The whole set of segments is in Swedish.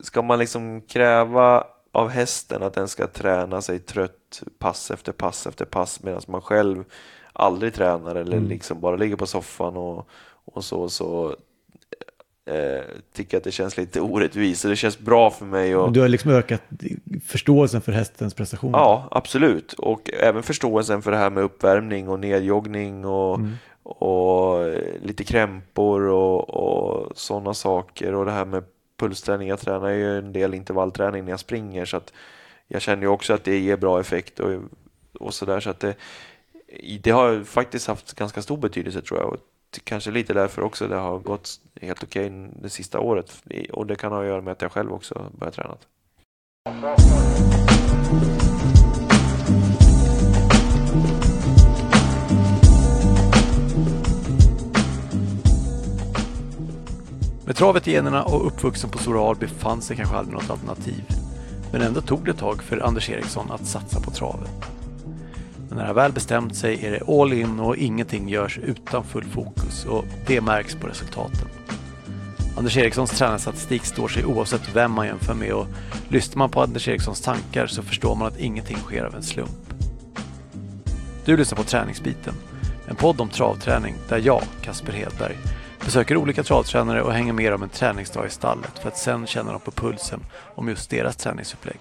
ska man liksom kräva av hästen att den ska träna sig trött pass efter pass efter pass medan man själv aldrig tränar eller mm. liksom bara ligger på soffan och, och så, så eh, tycker att det känns lite orättvist. Det känns bra för mig. Och... Du har liksom ökat förståelsen för hästens prestationer? Ja, absolut. Och även förståelsen för det här med uppvärmning och nedjoggning och, mm. och lite krämpor och, och sådana saker. Och det här med pulsträning. Jag tränar ju en del intervallträning när jag springer så att jag känner ju också att det ger bra effekt och, och sådär. Så att det, det har faktiskt haft ganska stor betydelse tror jag. Och kanske lite därför också det har gått helt okej okay det sista året. Och det kan ha att göra med att jag själv också börjat träna. Med travet i generna och uppvuxen på Stora Alby fanns det kanske aldrig något alternativ. Men ändå tog det ett tag för Anders Eriksson att satsa på travet. Men när han väl bestämt sig är det all in och ingenting görs utan full fokus och det märks på resultaten. Anders Erikssons tränarstatistik står sig oavsett vem man jämför med och lyssnar man på Anders Erikssons tankar så förstår man att ingenting sker av en slump. Du lyssnar på Träningsbiten, en podd om travträning där jag, Kasper Hedberg, besöker olika travtränare och hänger med om en träningsdag i stallet för att sen känna dem på pulsen om just deras träningsupplägg.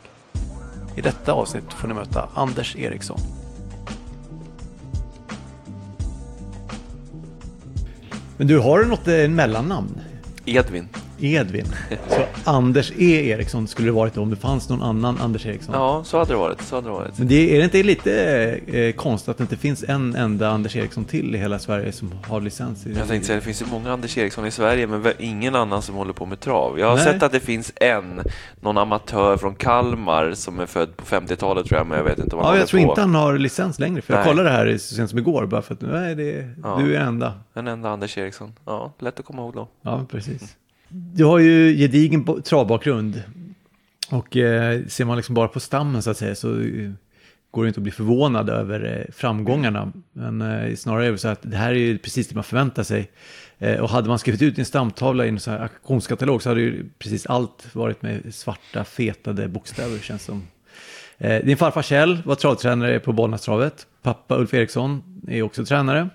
I detta avsnitt får ni möta Anders Eriksson. Men du, har du något eh, mellannamn? Edvin. Edvin. Så Anders E. Eriksson skulle det varit om det fanns någon annan Anders Eriksson. Ja, så hade det varit. Så hade det varit. Men det, är det inte lite eh, konstigt att det inte finns en enda Anders Eriksson till i hela Sverige som har licens? Jag tänkte säga, det finns ju många Anders Eriksson i Sverige, men ingen annan som håller på med trav. Jag har Nej. sett att det finns en, någon amatör från Kalmar som är född på 50-talet tror jag, men jag vet inte vad han Ja, jag tror på. inte han har licens längre, för nej. jag kollade det här så sent som igår, bara för att nej, det, ja. du är enda. Den enda Anders Eriksson. Ja, lätt att komma ihåg då. Ja, precis. Du har ju gedigen travbakgrund. Och eh, ser man liksom bara på stammen så att säga så eh, går det inte att bli förvånad över eh, framgångarna. Men eh, snarare är det så att det här är ju precis det man förväntar sig. Eh, och hade man skrivit ut en stamtavla i en sån här auktionskatalog så hade ju precis allt varit med svarta fetade bokstäver känns som. Eh, din farfar Kjell var travtränare på Bollnästravet. Pappa Ulf Eriksson är också tränare.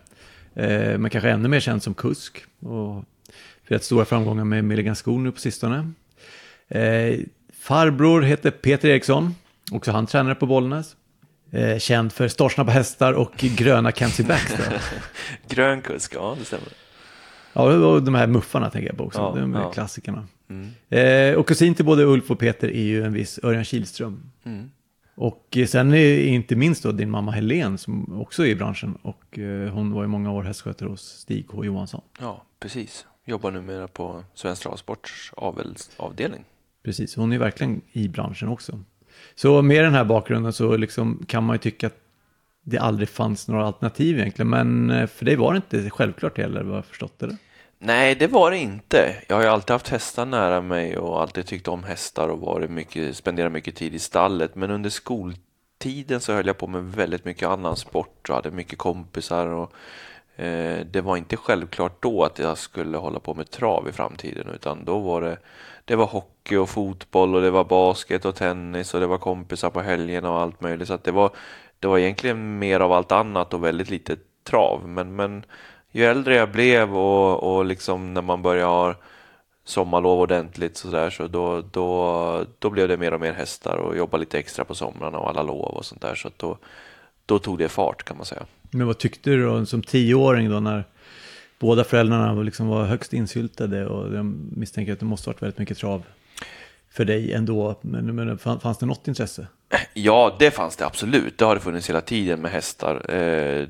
Eh, men kanske ännu mer känd som kusk. Och firat stora framgångar med Milligan Skor nu på sistone. Eh, farbror heter Peter Eriksson, också han tränare på Bollnäs. Eh, känd för startsnabba hästar och gröna Kenzie Backs. Grön kusk, ja det stämmer. Ja, och de här muffarna tänker jag på också, ja, de ja. klassikerna. Mm. Eh, och kusin till både Ulf och Peter är ju en viss Örjan Kihlström. Mm. Och sen är inte minst då din mamma Helen som också är i branschen och eh, hon var i många år hästskötare hos Stig H Johansson. Ja, precis. Jobbar numera på Svensk Travsports avelsavdelning. Precis, hon är verkligen i branschen också. Så med den här bakgrunden så liksom kan man ju tycka att det aldrig fanns några alternativ egentligen. Men eh, för dig var det inte självklart heller, vad jag förstått det? Nej, det var det inte. Jag har ju alltid haft hästar nära mig och alltid tyckt om hästar och varit mycket, spenderat mycket tid i stallet. Men under skoltiden så höll jag på med väldigt mycket annan sport och hade mycket kompisar och Eh, det var inte självklart då att jag skulle hålla på med trav i framtiden utan då var det, det var hockey och fotboll och det var basket och tennis och det var kompisar på helgerna och allt möjligt. Så att det, var, det var egentligen mer av allt annat och väldigt lite trav. Men, men ju äldre jag blev och, och liksom när man börjar ha sommarlov ordentligt så där så då, då, då blev det mer och mer hästar och jobba lite extra på somrarna och alla lov och sånt där. Så då, då tog det fart kan man säga. Men vad tyckte du då som tioåring då när båda föräldrarna liksom var högst insyltade och jag misstänker att det måste varit väldigt mycket trav för dig ändå. Men, men fanns det något intresse? Ja, det fanns det absolut. Det har det funnits hela tiden med hästar. Eh,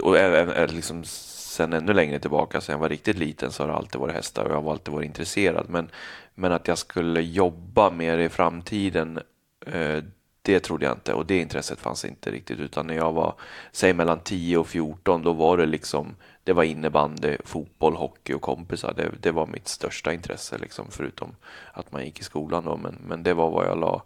och även eh, liksom sen ännu längre tillbaka, sen jag var riktigt liten, så har det alltid varit hästar och jag har alltid varit intresserad. Men, men att jag skulle jobba med det i framtiden, eh, det trodde jag inte och det intresset fanns inte riktigt utan när jag var, säg mellan 10 och 14, då var det liksom, det var innebandy, fotboll, hockey och kompisar. Det, det var mitt största intresse liksom, förutom att man gick i skolan då, men, men det var vad jag la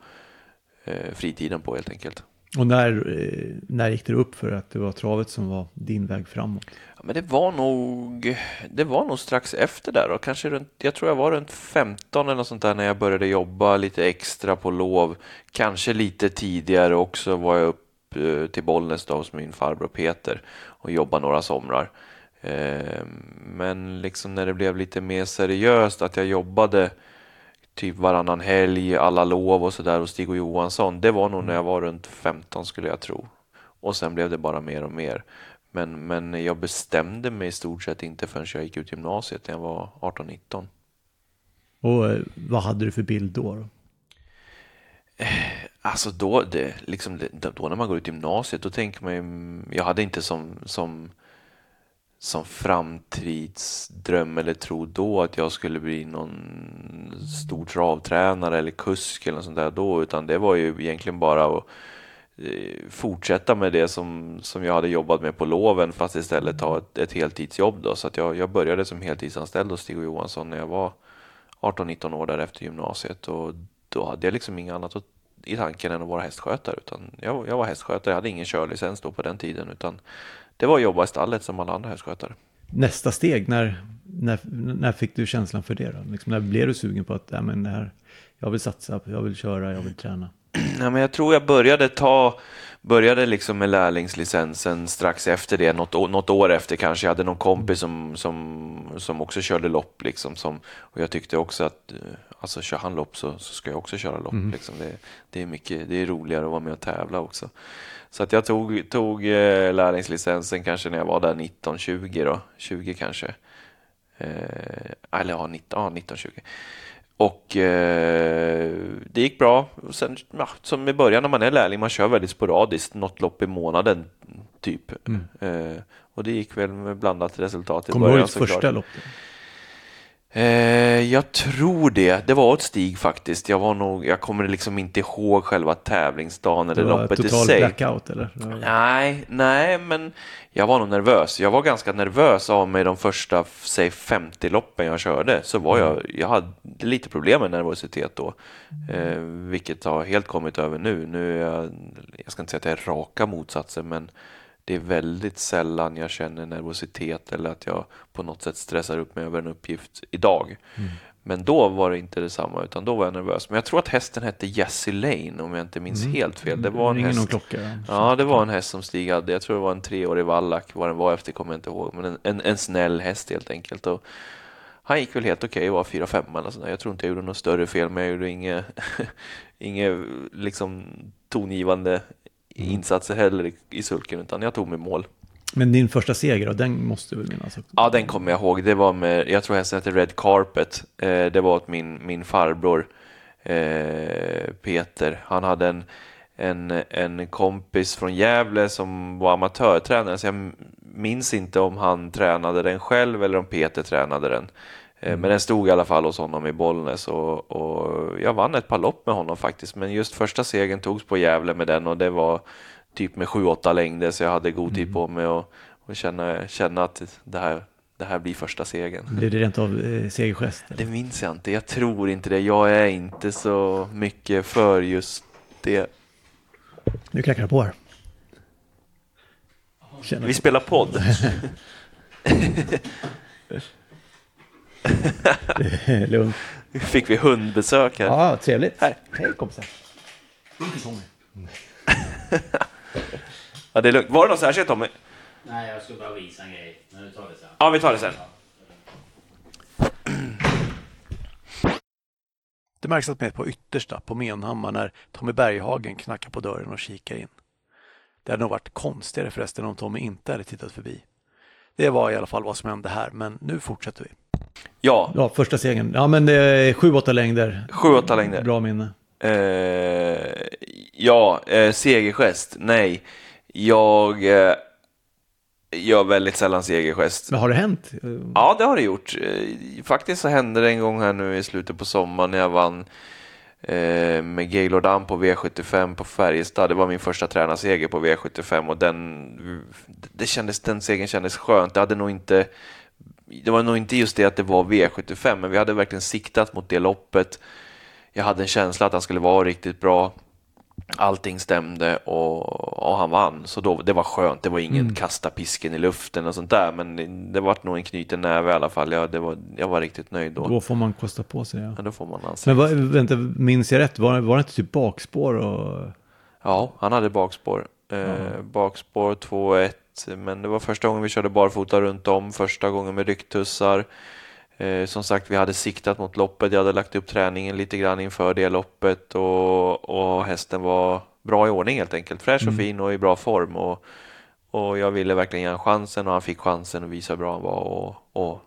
eh, fritiden på helt enkelt. Och när, eh, när gick det upp för att det var travet som var din väg framåt? Ja, men det var nog, det var nog strax efter där och kanske runt, jag tror jag var runt 15 eller något sånt där när jag började jobba lite extra på lov. Kanske lite tidigare också var jag upp eh, till Bollnäs då hos min farbror Peter och jobbade några somrar. Eh, men liksom när det blev lite mer seriöst att jag jobbade typ varannan helg, alla lov och sådär hos Stig och Johansson. Det var nog när jag var runt 15 skulle jag tro. Och sen blev det bara mer och mer. Men, men jag bestämde mig i stort sett inte förrän jag gick ut gymnasiet när jag var 18-19. Och eh, vad hade du för bild då? då? Alltså då, det, liksom, då när man går ut gymnasiet, då tänker man ju, jag hade inte som, som, som framtidsdröm eller tro då att jag skulle bli någon stor travtränare eller kusk eller något sånt där då, utan det var ju egentligen bara att eh, fortsätta med det som, som jag hade jobbat med på loven fast istället ta ett, ett heltidsjobb då. Så att jag, jag började som heltidsanställd hos Stig och Johansson när jag var 18-19 år där efter gymnasiet och då hade jag liksom inget annat i tanken än att vara hästskötare. Utan jag, jag var hästskötare, jag hade ingen körlicens då på den tiden utan det var att jobba i stallet som alla andra hästskötare. Nästa steg, när, när, när fick du känslan för det då? Liksom när blev du sugen på att ja, men det här, jag vill satsa, jag vill köra, jag vill träna? Ja, men jag tror jag började ta började liksom med lärlingslicensen strax efter det, något, något år efter kanske. Jag hade någon kompis som, som, som också körde lopp. Liksom, som, och jag tyckte också att eh, alltså, kör han lopp så, så ska jag också köra lopp. Mm. Liksom. Det, det, är mycket, det är roligare att vara med och tävla också. Så att jag tog, tog eh, lärlingslicensen kanske när jag var där 19-20 då, 20 kanske. Eh, eller ja, 19, ja, 19 20. Och eh, det gick bra. Sen, ja, som i början när man är lärling, man kör väldigt sporadiskt, något lopp i månaden typ. Mm. Eh, och det gick väl med blandat resultat i Kommer början. Kommer du ihåg första loppet? Eh, jag tror det. Det var ett Stig faktiskt. Jag, var nog, jag kommer liksom inte ihåg själva tävlingsdagen eller loppet i sig. blackout eller? Nej, nej, men jag var nog nervös. Jag var ganska nervös av mig de första, säg 50 loppen jag körde. Så var jag, jag hade lite problem med nervositet då. Eh, vilket har helt kommit över nu. Nu är jag, jag ska inte säga att jag är raka motsatsen, men det är väldigt sällan jag känner nervositet eller att jag på något sätt stressar upp mig över en uppgift idag. Mm. Men då var det inte detsamma, utan då var jag nervös. Men jag tror att hästen hette Jessie Lane, om jag inte minns mm. helt fel. Det var en Ingen häst. klocka. Ja, det var en häst som Stig hade. Jag tror det var en treårig vallack. Vad den var efter kommer jag inte ihåg. Men en, en, en snäll häst helt enkelt. Och han gick väl helt okej, okay, var fyra, fem eller sådär. Jag tror inte jag gjorde något större fel, men jag gjorde inget, inget liksom tongivande Mm. insatser heller i, sulken, utan jag tog mig mål. Men din första seger då, den måste du väl minnas? Ja, den kommer jag ihåg. Det var med, jag tror hästen hette Red Carpet. Eh, det var åt min, min farbror eh, Peter. Han hade en, en, en kompis från Gävle som var amatörtränare, så jag minns inte om han tränade den själv eller om Peter tränade den. Eh. Men den stod i alla fall hos honom i Bollnäs och, och, jag vann ett par lopp med honom faktiskt. Men just första segern togs på Gävle med den och det var typ med 7-8 längder så jag hade god tid mm. på mig och, och känna, känna att det här, det här blir första segern. Blir det rent av eh, segergest? Det minns jag inte. Jag tror inte det. Jag är inte så mycket för just det. Nu knackar det på här. Känner Vi spelar podd. Lugnt. Fick vi hundbesök här. Ja, trevligt. Här. Hej kompisar. Tommy. ja, det är lugnt. Var det något särskilt Tommy? Nej, jag skulle bara visa en grej. Men vi tar det sen. Ja, vi tar det sen. Det märks att med på yttersta på Menhammar när Tommy Berghagen knackar på dörren och kikar in. Det hade nog varit konstigare förresten om Tommy inte hade tittat förbi. Det var i alla fall vad som hände här, men nu fortsätter vi. Ja. Ja, första segern. Ja, men det är sju, åtta längder. Sju, åtta längder. Bra minne. Eh, ja, eh, segergest. Nej, jag eh, gör väldigt sällan segergest. Men har det hänt? Ja, det har det gjort. Eh, faktiskt så hände det en gång här nu i slutet på sommaren när jag vann eh, med Gaylord Am på V75 på Färjestad. Det var min första tränarseger på V75 och den, det kändes, den segern kändes skönt. Det hade nog inte det var nog inte just det att det var V75, men vi hade verkligen siktat mot det loppet. Jag hade en känsla att han skulle vara riktigt bra. Allting stämde och, och han vann, så då, det var skönt. Det var ingen kasta pisken i luften och sånt där, men det, var nog en knuten näve i alla fall. Jag, det var, jag var riktigt nöjd då. Då får man kosta på sig. Ja. Ja, då får man anstränga Men vad, vänta, minns jag rätt? Var, var det inte typ bakspår? Och... Ja, han hade bakspår. Eh, Bakspår 2-1, men det var första gången vi körde barfota runt om, första gången med rycktussar. Eh, som sagt, vi hade siktat mot loppet, jag hade lagt upp träningen lite grann inför det loppet och, och hästen var bra i ordning helt enkelt. Fräsch och fin och i bra form. Och, och jag ville verkligen ge honom chansen och han fick chansen och visa hur bra han var och, och,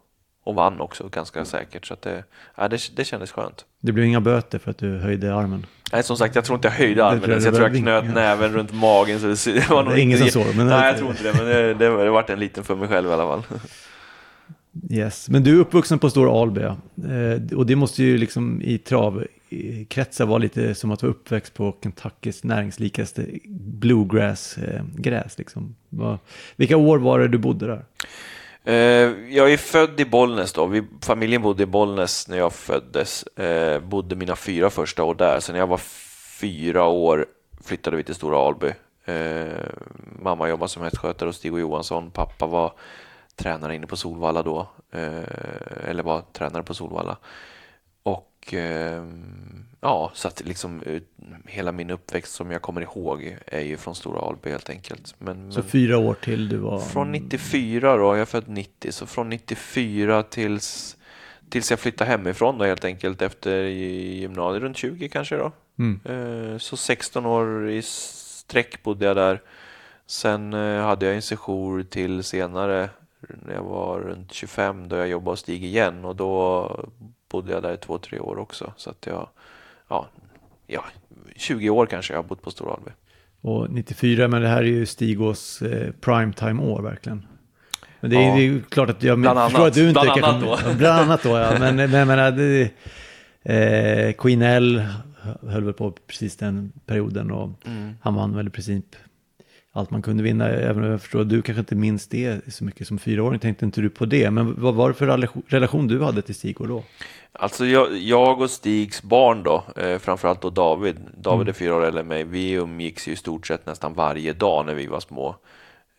och vann också ganska säkert. Så att det, ja, det, det kändes skönt. Det blev inga böter för att du höjde armen. Nej, som sagt, jag tror inte jag höjde armen jag. Jag det tror jag knöt vinkeln. näven runt magen. Så det, det var nog ingen som såg, men- Nej, jag tror inte det. Men det, det, det vart en liten för mig själv i alla fall. Yes, men du är uppvuxen på Stora Alby. Eh, och det måste ju liksom i travkretsar vara lite som att vara uppväxt på Kentuckys näringslikaste bluegrass-gräs. Liksom. Vad- Vilka år var det du bodde där? Eh, jag är född i Bollnäs då. Vi, familjen bodde i Bollnäs när jag föddes. Eh, bodde mina fyra första år där. Sen när jag var fyra år flyttade vi till Stora Alby. Eh, mamma jobbade som hästskötare hos Stig och Johansson. Pappa var tränare inne på Solvalla då. Eh, eller var tränare på Solvalla. Och ehm, ja, så att liksom ut, hela min uppväxt som jag kommer ihåg är ju från Stora Alby helt enkelt. Men, Så men- fyra år till du var... från 94 då, jag är född 90, så från 94 tills, tills jag flyttade hemifrån då helt enkelt efter gymnasiet, runt 20 kanske då. Mm. Eh, Så 16 år i sträck bodde jag där. Sen eh, hade jag en sejour till senare när jag var runt 25 då jag jobbade hos Stig igen och då bodde jag där i två, tre år också. Så att jag, ja, ja 20 år kanske jag har bott på Stora Alby. Och 94, men det här är ju Stigås eh, primetime-år verkligen. Men det är, Ja. det är ju klart att jag Bland förstår annat. att du inte Bland annat då. Ja, Bland annat då, ja. Men, men jag menar, det, eh, Queen L höll väl på precis den perioden och Mm. han vann väl i princip allt man kunde vinna. Även om jag förstår att du kanske inte minns det så mycket som fyraåring, tänkte inte du på det. Men vad var det för relation- relation du hade till Stigå då? Alltså jag, jag och Stigs barn då, eh, framförallt då David, David är fyra år äldre än mig, vi umgicks ju i stort sett nästan varje dag när vi var små.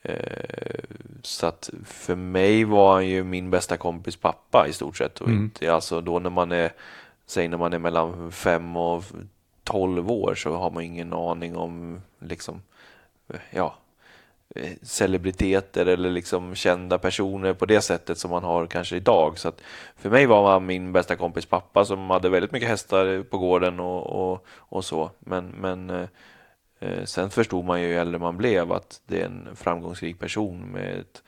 Eh, så att för mig var han ju min bästa kompis pappa i stort sett. Och inte, alltså då när man är, säg när man är mellan fem och tolv år så har man ingen aning om liksom, ja, Eh, celebriteter eller liksom kända personer på det sättet som man har kanske idag. Så att för mig var han min bästa kompis pappa som hade väldigt mycket hästar på gården och, och, och så. Men, men eh, eh sen förstod man ju ju äldre man blev att det är en framgångsrik person med ett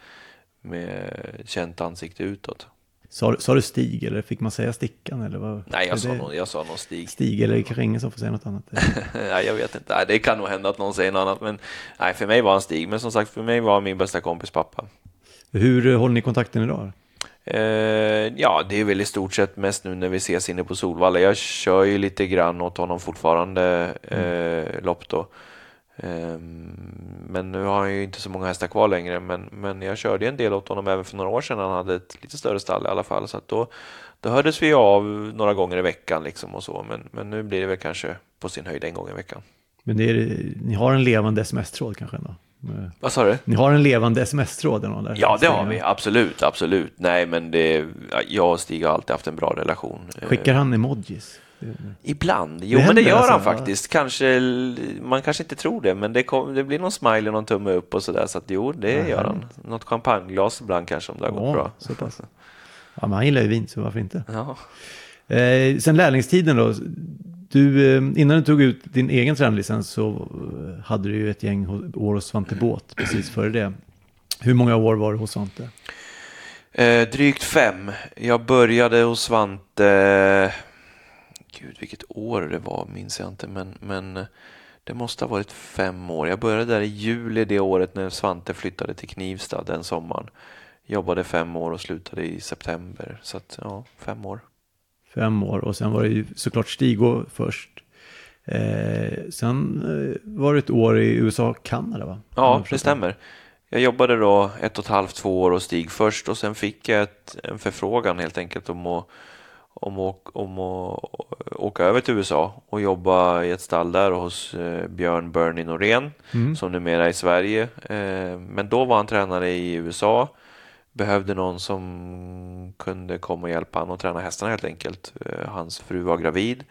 med känt ansikte utåt. Sa, sa du Stig eller fick man säga Stickan? Eller vad? Nej, jag sa, det nog, jag sa nog Stig. Stig eller kanske ingen som får säga något annat? nej, jag vet inte. Nej, det kan nog hända att någon säger något annat. Men nej, för mig var han Stig. Men som sagt, för mig var han min bästa kompis pappa. Hur eh, håller ni kontakten idag? Eh, ja, det är väl i stort sett mest nu när vi ses inne på Solvalla. Jag kör ju lite grann åt honom fortfarande eh, lopp då. Eh, men nu har han ju inte så många hästar kvar längre. Men, men jag körde en del åt honom även för några år sedan. Han hade ett lite större stall i alla fall. Så att då, då hördes vi av några gånger i veckan liksom och så. Men, men nu blir det väl kanske på sin höjd en gång i veckan. Men är, ni har en levande sms-tråd kanske ändå? Vad sa du? Ni har en levande sms-tråd där? Ja, det har vi. Absolut, absolut. Nej, men det, jag och Stig har alltid haft en bra relation. Skickar han emojis? Ibland. Jo, Det men det gör alltså, han faktiskt. Kanske, man kanske inte tror det, men det, kom, det blir någon smiley och någon tumme upp och sådär. Så att jo, det Ja, gör han. Något champagneglas ibland kanske om det har gått Ja, bra. så pass. Ja, men han gillar ju vin, så varför inte? Ja. Eh, sen lärlingstiden då. Du, eh, innan du tog ut din egen tränarlicens så eh, hade du ju ett gäng år hos Svante Båt precis före det. Hur många år var du hos Svante? Eh, drygt fem. Jag började hos Svante, gud vilket år det var minns jag inte, men, men eh, det måste ha varit fem år. Jag började där i juli det året när Svante flyttade till Knivstad den sommaren. Jobbade fem år och slutade i september, så att ja, fem år. Fem år och sen var det ju såklart Stigå först. Eh, sen eh, var det ett år i USA och Kanada va? Ja, det stämmer. Jag jobbade då ett och ett halvt, två år hos Stig först och sen fick jag ett, en förfrågan helt enkelt om att, om, att- om att åka över till USA och jobba i ett stall där hos eh, Björn Bernie Norén Mm. som numera är i Sverige. Eh, Men då var han tränare i USA. Behövde någon som kunde komma och hjälpa honom att träna hästarna helt enkelt. Eh, Hans fru var gravid.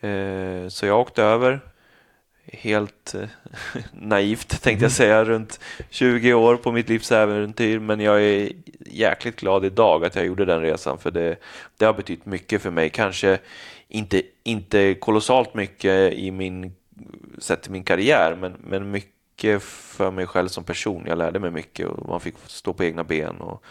Eh, Så jag åkte över. Helt eh, naivt tänkte jag säga, runt 20 år på mitt livs äventyr. Men jag är jäkligt glad idag att jag gjorde den resan för det, det har betytt mycket för mig. Kanske inte, inte kolossalt mycket i min, sett till min karriär, men, men mycket för mig själv som person. Jag lärde mig mycket och man fick stå på egna ben och,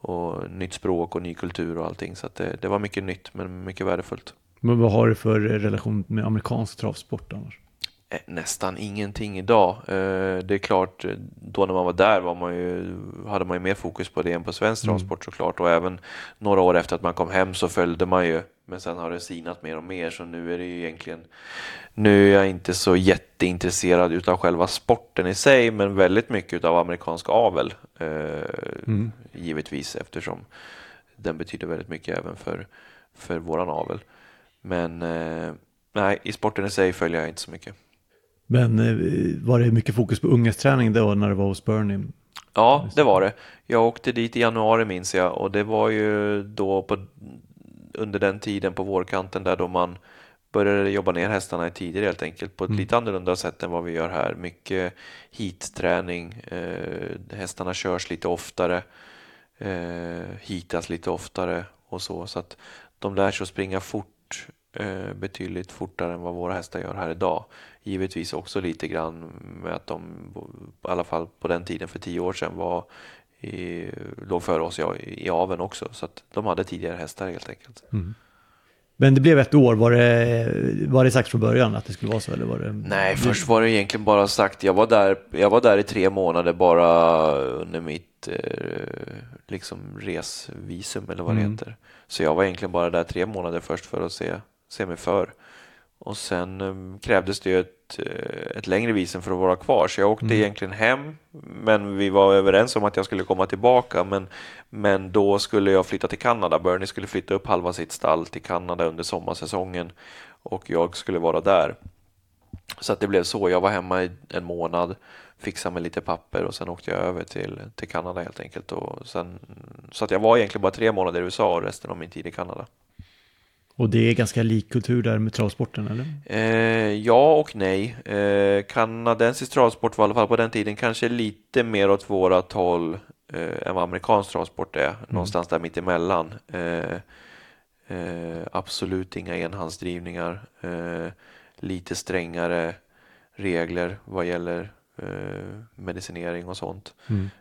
och nytt språk och ny kultur och allting. Så att det, det var mycket nytt men mycket värdefullt. Men vad har du för relation med amerikansk travsport annars? Eh, Nästan ingenting idag. Eh, Det är klart, eh, då när man var där var man ju, hade man ju mer fokus på det än på svensk Mm. travsport såklart. Och även några år efter att man kom hem så följde man ju. Men sen har det sinat mer och mer så nu är det ju egentligen nu är jag inte så jätteintresserad utav själva sporten i sig men väldigt mycket utav amerikansk avel. eh, Givetvis eftersom den betyder väldigt mycket även för, för våran avel. Men nej, i sporten i sig följer jag inte så mycket. Men eh, var det mycket fokus på unghetsträning då när du var hos Bernie? Ja, det var det. Jag åkte dit i januari minns jag och det var ju då på, under den tiden på vårkanten där då man började jobba ner hästarna i tider helt enkelt på ett lite annorlunda sätt än vad vi gör här. Mycket heatträning, eh, hästarna körs lite oftare, eh, heatas lite oftare och så. Så att de lär sig att springa fort, eh, betydligt fortare än vad våra hästar gör här idag. Givetvis också lite grann med att de, i alla fall på den tiden för tio år sedan, var i, låg före oss i, i aveln också. Så att de hade tidigare hästar helt enkelt. Men det blev ett år, var det, var det sagt från början att det skulle vara så? Eller var det... Nej, först var det egentligen bara sagt, jag var där, jag var där i tre månader bara under mitt eh, liksom resvisum eller vad det heter. Så jag var egentligen bara där tre månader först för att se, se mig för. Och sen eh, krävdes det ju ett, eh, ett längre visum för att vara kvar, så jag åkte egentligen hem. Men vi var överens om att jag skulle komma tillbaka, men, men då skulle jag flytta till Kanada. Bernie skulle flytta upp halva sitt stall till Kanada under sommarsäsongen och jag skulle vara där. Så att det blev så. Jag var hemma i en månad, fixade med lite papper och sen åkte jag över till, till Kanada helt enkelt. Och sen, så att jag var egentligen bara tre månader i USA och resten av min tid i Kanada. Och det är ganska lik kultur där med travsporten, eller? Eh, ja och nej. Eh, kanadensisk travsport var i alla fall på den tiden kanske lite mer åt vårat håll eh, än vad amerikansk travsport är. Någonstans där mittemellan. Eh, eh, absolut inga enhandsdrivningar. Eh, lite strängare regler vad gäller eh, medicinering och sånt.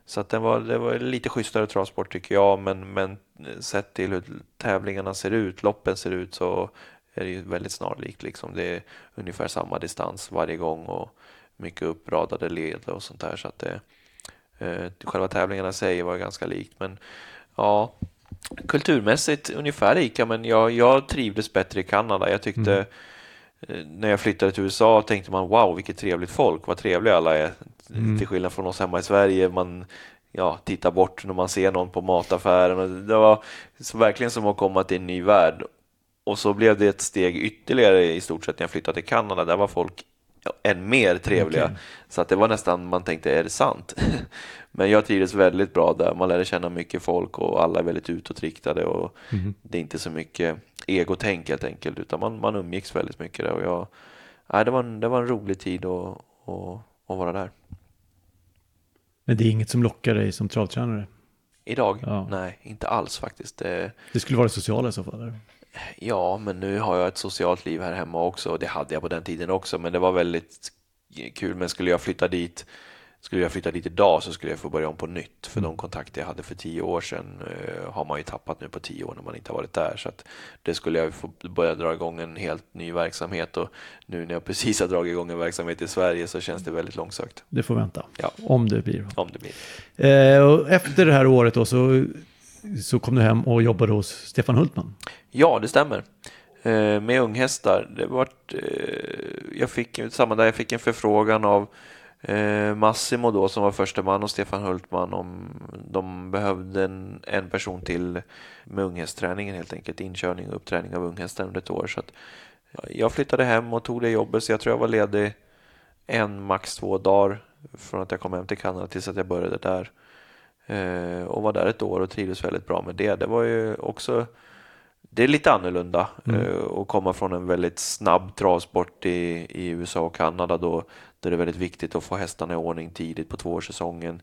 Så att den var, det var lite schysstare travsport tycker jag, men, men sett till hur tävlingarna ser ut, loppen ser ut så är det ju väldigt snarlikt. Liksom. Det är ungefär samma distans varje gång och mycket uppradade led och sånt där. Så att det, eh, själva tävlingarna i sig var ganska likt. Men ja, kulturmässigt ungefär lika, men jag, jag trivdes bättre i Kanada. Jag tyckte eh, när jag flyttade till USA tänkte man wow vilket trevligt folk, vad trevliga alla är. Till skillnad från oss hemma i Sverige, man ja, tittar bort när man ser någon på mataffären. Det var verkligen som att komma till en ny värld. Och så blev det ett steg ytterligare i stort sett när jag flyttade till Kanada. Där var folk än mer trevliga. Okej. Så att det var nästan, man tänkte, är det sant? Men jag trivdes väldigt bra där. Man lärde känna mycket folk och alla är väldigt utåtriktade och det är inte så mycket egotänk helt enkelt, utan man, man umgicks väldigt mycket där och jag, nej, det, var en, det var en rolig tid att, att, att vara där. Men det är inget som lockar dig som travtränare? Idag? Ja. Nej, inte alls faktiskt. Det, Det skulle vara det sociala i så fall? Eller? Ja, men nu har jag ett socialt liv här hemma också och det hade jag på den tiden också, men det var väldigt kul. Men skulle jag flytta dit, skulle jag flytta dit idag så skulle jag få börja om på nytt. För de kontakter jag hade för tio år sedan eh, har man ju tappat nu på tio år när man inte har varit där. Så att det skulle jag få börja dra igång en helt ny verksamhet och nu när jag precis har dragit igång en verksamhet i Sverige så känns det väldigt långsökt. Det får vänta, Ja. om det blir. Om det blir. Eh, efter det här året då så, så kom du hem och jobbade hos Stefan Hultman. Ja, det stämmer. Eh, med unghästar. Det var, eh, jag fick, samma där, jag fick en förfrågan av eh, Massimo då som var första man och Stefan Hultman om de behövde en, en person till med unghästträningen helt enkelt, inkörning och uppträning av unghästar under ett år. Så att jag flyttade hem och tog det jobbet så jag tror jag var ledig en, max två dagar från att jag kom hem till Kanada tills att jag började där. Eh, och var där ett år och trivdes väldigt bra med det. Det var ju också det är lite annorlunda mm. uh, att komma från en väldigt snabb travsport i, i USA och Kanada då, där det är väldigt viktigt att få hästarna i ordning tidigt på tvåårssäsongen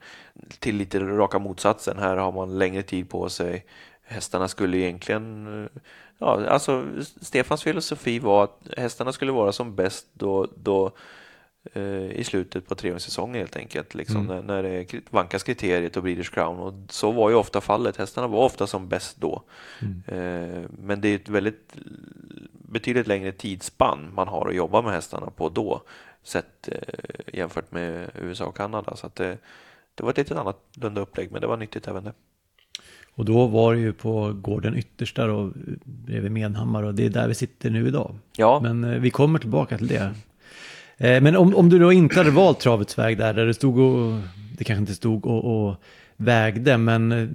till lite raka motsatsen. Här har man längre tid på sig. Hästarna skulle egentligen, ja, alltså Stefans filosofi var att hästarna skulle vara som bäst då, då Eh, i slutet på treårssäsongen helt enkelt. Liksom, mm. när, när det vankas kriteriet och Breeders Crown. Och så var ju ofta fallet. Hästarna var ofta som bäst då. Mm. Eh, men det är ett väldigt betydligt längre tidsspann man har att jobba med hästarna på då sett eh, jämfört med USA och Kanada. Så att det, det var ett lite annorlunda upplägg, men det var nyttigt även det. Och då var det ju på gården yttersta då, bredvid Menhammar och det är där vi sitter nu idag. Ja. Men vi kommer tillbaka till det. Eh, men om, om du då inte hade valt travets väg där, där det stod och, det kanske inte stod och, och vägde, men eh,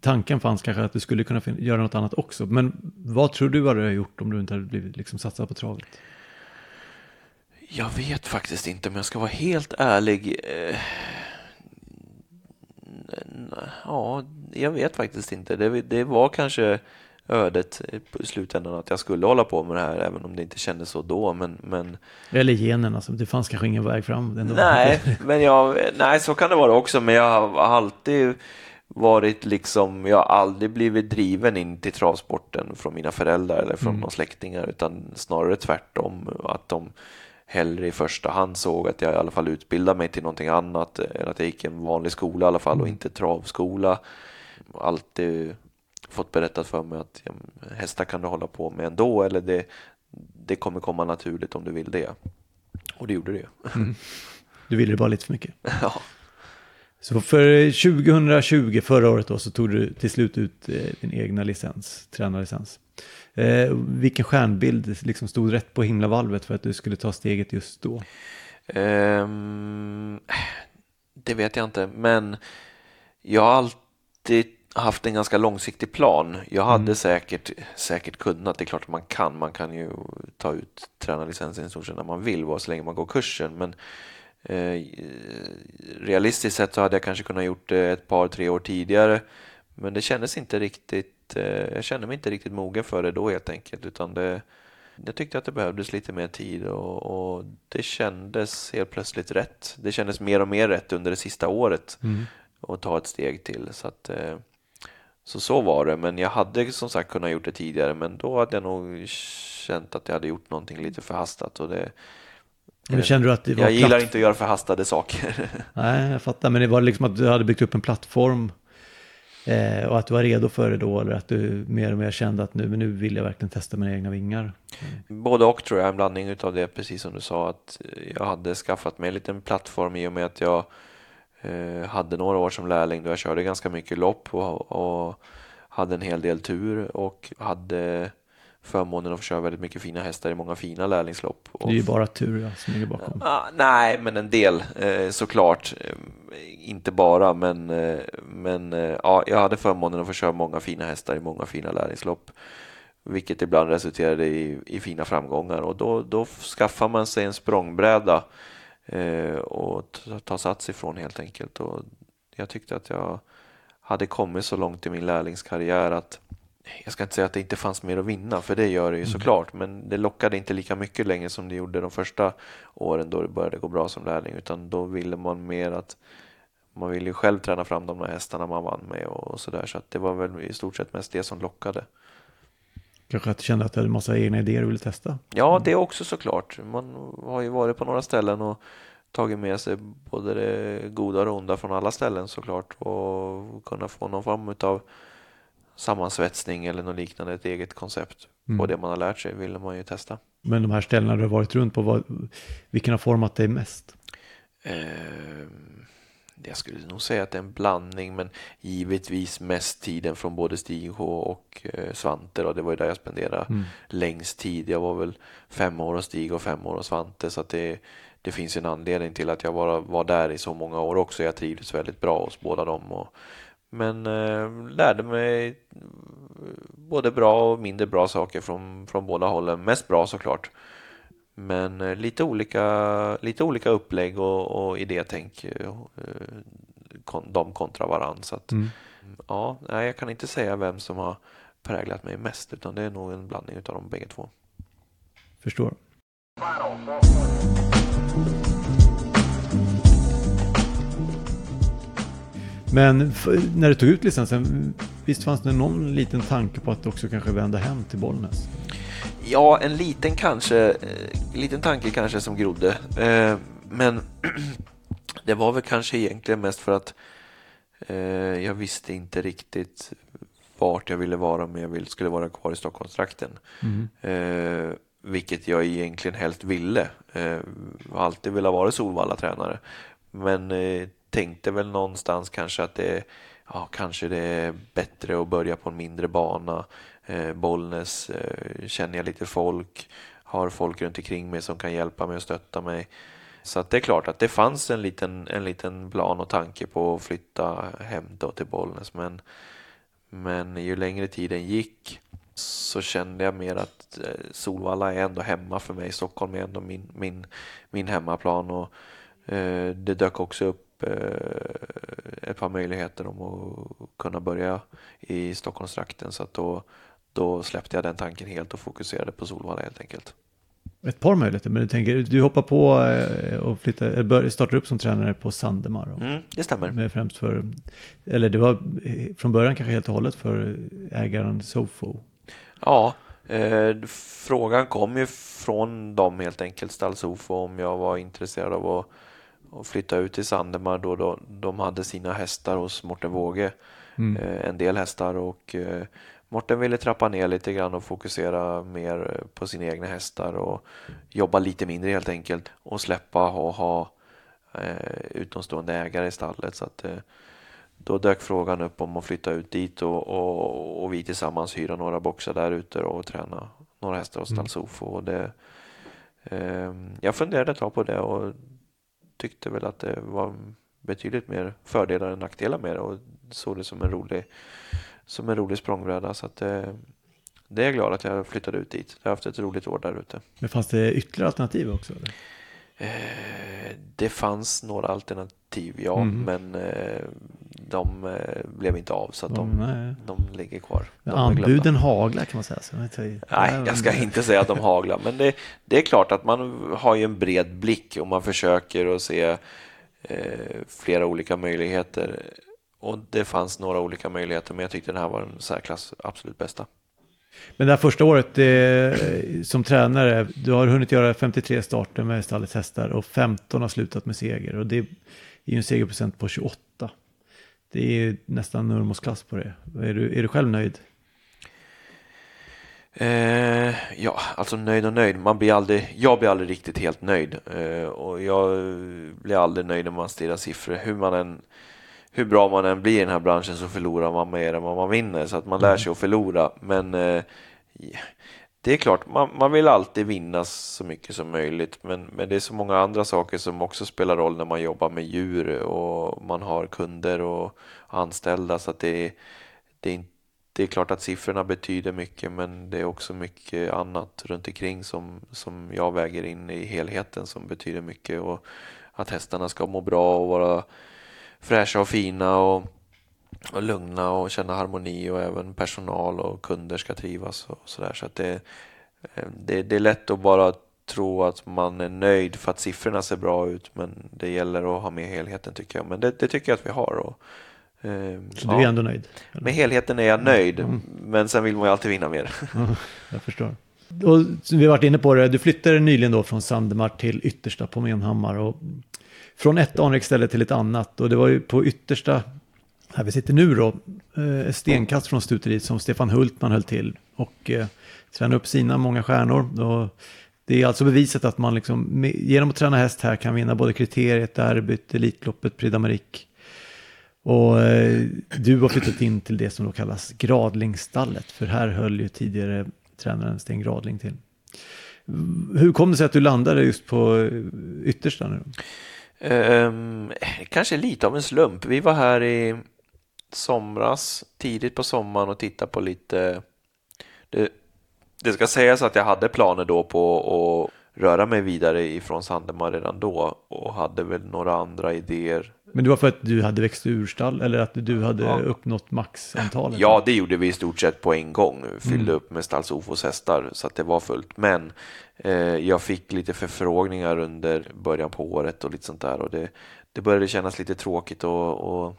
tanken fanns kanske att du skulle kunna göra något annat också. Men vad tror du hade gjort om du inte hade blivit liksom satsad på travet? Jag vet faktiskt inte, om jag ska vara helt ärlig. Eh, ja, jag vet faktiskt inte. Det, det var kanske ödet i slutändan att jag skulle hålla på med det här även om det inte kändes så då. Men, men... Eller generna, alltså, det fanns kanske ingen väg fram. Ändå. Nej, men jag, nej, så kan det vara också. Men jag har alltid varit liksom, jag har aldrig blivit driven in till travsporten från mina föräldrar eller från mm. några släktingar utan snarare tvärtom. Att de hellre i första hand såg att jag i alla fall utbildade mig till någonting annat. Eller att jag gick en vanlig skola i alla fall och mm. inte travskola. Alltid fått berättat för mig att ja, hästar kan du hålla på med ändå eller det, det kommer komma naturligt om du vill det. Och det gjorde det ju. Mm. Du ville det bara lite för mycket. ja. Så för 2020, förra året då, så tog du till slut ut eh, din egna licens, tränarlicens. Eh, vilken stjärnbild liksom stod rätt på himlavalvet för att du skulle ta steget just då? Um, det vet jag inte, men jag har alltid haft en ganska långsiktig plan. Jag hade mm. säkert, säkert kunnat, det är klart att man kan, man kan ju ta ut tränarlicensen i stort sett när man vill, så länge man går kursen. Men eh, realistiskt sett så hade jag kanske kunnat gjort det ett par, tre år tidigare. Men det kändes inte riktigt, eh, jag kände mig inte riktigt mogen för det då helt enkelt, utan det, jag tyckte att det behövdes lite mer tid och, och, det kändes helt plötsligt rätt. Det kändes mer och mer rätt under det sista året mm. att ta ett steg till. Så att, eh, så så var det, men jag hade som sagt kunnat gjort det tidigare, men då hade jag nog känt att jag hade gjort någonting lite förhastat. Och det, men kände du att det var jag gillar platt... inte att göra förhastade saker. Nej, jag fattar, men det var liksom att du hade byggt upp en plattform eh, och att du var redo för det då, eller att du mer och mer kände att nu, men nu vill jag verkligen testa mina egna vingar? Både och tror jag, en blandning av det, precis som du sa, att jag hade skaffat mig en liten plattform i och med att jag Eh, hade några år som lärling då jag körde ganska mycket lopp och, och hade en hel del tur och hade förmånen att få köra väldigt mycket fina hästar i många fina lärlingslopp. Det är ju bara tur ja, som ligger bakom. Ah, nej, men en del eh, såklart. Eh, inte bara, men, eh, men eh, ja, jag hade förmånen att få köra många fina hästar i många fina lärlingslopp. Vilket ibland resulterade i, i fina framgångar och då, då skaffar man sig en språngbräda och ta sats ifrån helt enkelt. Och jag tyckte att jag hade kommit så långt i min lärlingskarriär att jag ska inte säga att det inte fanns mer att vinna, för det gör det ju mm. såklart, men det lockade inte lika mycket längre som det gjorde de första åren då det började gå bra som lärling, utan då ville man mer att man ville ju själv träna fram de där hästarna man vann med och sådär, så att det var väl i stort sett mest det som lockade. Kanske att du kände att du hade massa egna idéer du ville testa? Ja, det också såklart. Man har ju varit på några ställen och tagit med sig både det goda och onda från alla ställen såklart och kunna få någon form av sammansvetsning eller något liknande, ett eget koncept mm. på det man har lärt sig ville man ju testa. Men de här ställena du har varit runt på, vad, vilken har format dig mest? Eh, jag skulle nog säga att det är en blandning, men givetvis mest tiden från både Stig H och eh, Svante. Då. Det var ju där jag spenderade Mm. längst tid. Jag var väl fem år hos Stig och fem år hos Svante, så att det, det finns en anledning till att jag var, var där i så många år också. Jag trivdes väldigt bra hos båda dem. Och, men eh, lärde mig eh, både bra och mindre bra saker från, från båda hållen. Mest bra såklart. Men eh, lite olika, lite olika upplägg och, och idétänk, eh, de kontra varann. Så att, Mm. ja, jag kan inte säga vem som har präglat mig mest, utan det är nog en blandning av de bägge två. Förstår. Men när du tog ut licensen, visst fanns det någon liten tanke på att också kanske vända hem till Bollnäs? Ja, en liten kanske, eh, liten tanke kanske som grodde. Eh, men det var väl kanske egentligen mest för att eh, jag visste inte riktigt vart jag ville vara, men jag skulle vara kvar i Stockholmstrakten. Eh, vilket jag egentligen helst ville. Eh, har alltid velat vara Solvalla-tränare. Men tänkte väl någonstans kanske att det, ja, kanske det är bättre att börja på en mindre bana. Eh, Bollnäs eh, känner jag lite folk, har folk runt omkring mig som kan hjälpa mig och stötta mig. Så att det är klart att det fanns en liten, en liten plan och tanke på att flytta hem då till Bollnäs. Men, men ju längre tiden gick så kände jag mer att eh, Solvalla är ändå hemma för mig. Stockholm är ändå min, min, min hemmaplan. Och, eh, det dök också upp eh, ett par möjligheter om att kunna börja i Stockholmstrakten. Så att då, då släppte jag den tanken helt och fokuserade på Solvalla helt enkelt. Ett par möjligheter, men du tänker, du hoppar på eh, och flyttar, startar upp som tränare på Sandemar. och- Mm, det stämmer. Med främst för, eller det var eh, från början kanske helt och hållet för ägaren Sofo. Ja, eh, frågan kom ju från dem helt enkelt, Stallsofo, om jag var intresserad av att, att flytta ut till Sandemar då, då de hade sina hästar hos Morten Våge. Mm. Eh, en del hästar och eh, Morten ville trappa ner lite grann och fokusera mer på sina egna hästar och jobba lite mindre helt enkelt och släppa och ha eh, utomstående ägare i stallet. Så att, eh, då dök frågan upp om att flytta ut dit och, och, och vi tillsammans hyra några boxar där ute och träna några hästar hos Mm. Stallsofo. Och det, eh, jag funderade ett tag på det och tyckte väl att det var betydligt mer fördelar än nackdelar med det och såg det som en rolig, som en rolig språngbräda. Så att, eh, det är jag glad att jag flyttade ut dit. Jag har haft ett roligt år där ute. Men fanns det ytterligare alternativ också? Eller? Eh, det fanns några alternativ, ja, Mhm. men eh, de eh, blev inte av så att de, nej. de ligger kvar. De. Anbuden haglar kan man säga. Så jag tar Nej, jag ska inte säga att de haglar, men det, det är klart att man har ju en bred blick och man försöker att se eh, flera olika möjligheter. Och det fanns några olika möjligheter, men jag tyckte den här var den särklass absolut bästa. Men det här första året eh, som tränare, du har hunnit göra 53 starter med stallets hästar och 15 har slutat med seger. Och det är ju en segerprocent på 28. Det är ju nästan Nurmos klass på det. Är du, är du själv nöjd? Eh, ja, alltså nöjd och nöjd. Man blir aldrig, jag blir aldrig riktigt helt nöjd. Eh, och jag blir aldrig nöjd när man stirrar siffror. Hur, man än, hur bra man än blir i den här branschen så förlorar man mer än vad man vinner. Så att man lär sig att förlora. Men eh, det är klart, man, man vill alltid vinna så mycket som möjligt. Men, men det är så många andra saker som också spelar roll när man jobbar med djur och man har kunder och anställda. Så att det, det är det är klart att siffrorna betyder mycket men det är också mycket annat runt omkring som, som jag väger in i helheten som betyder mycket och att hästarna ska må bra och vara fräscha och fina och, och lugna och känna harmoni och även personal och kunder ska trivas och sådär så att det, eh, det, det är lätt att bara tro att man är nöjd för att siffrorna ser bra ut men det gäller att ha med helheten tycker jag men det, det tycker jag att vi har och, eh, Så du är ändå nöjd? eller? med helheten är jag nöjd, men sen vill man ju alltid vinna mer. Jag förstår. Och vi har varit inne på det, du flyttade nyligen då från Sandemar till Yttersta på Menhammar. Och från ett anriksställe till ett annat. Och det var ju på Yttersta, här vi sitter nu då, eh, stenkast från stuteriet som Stefan Hultman höll till. Och eh, tränade upp sina många stjärnor. Och Det är alltså beviset att man liksom, genom att träna häst här kan vinna både kriteriet, derbyt, Elitloppet, Prix d'Amérique. Och eh, du har flyttat in till det som då kallas Gradlingstallet för här höll ju tidigare tränaren Sten Gradling till. Hur kom det sig att du landade just på eh, yttersta nu? Um, kanske lite av en slump. Vi var här i somras, tidigt på sommaren och tittade på lite... Det, det ska sägas att jag hade planer då på att röra mig vidare ifrån Sandemar redan då och hade väl några andra idéer. Men det var för att du hade växt ur stall eller att du hade Ja. uppnått maxantalet? Ja, det gjorde vi i stort sett på en gång. Fyllde Mm. upp med Stalls Ofos hästar så att det var fullt. Men eh, jag fick lite förfrågningar under början på året och lite sånt där och det, det började kännas lite tråkigt och, och,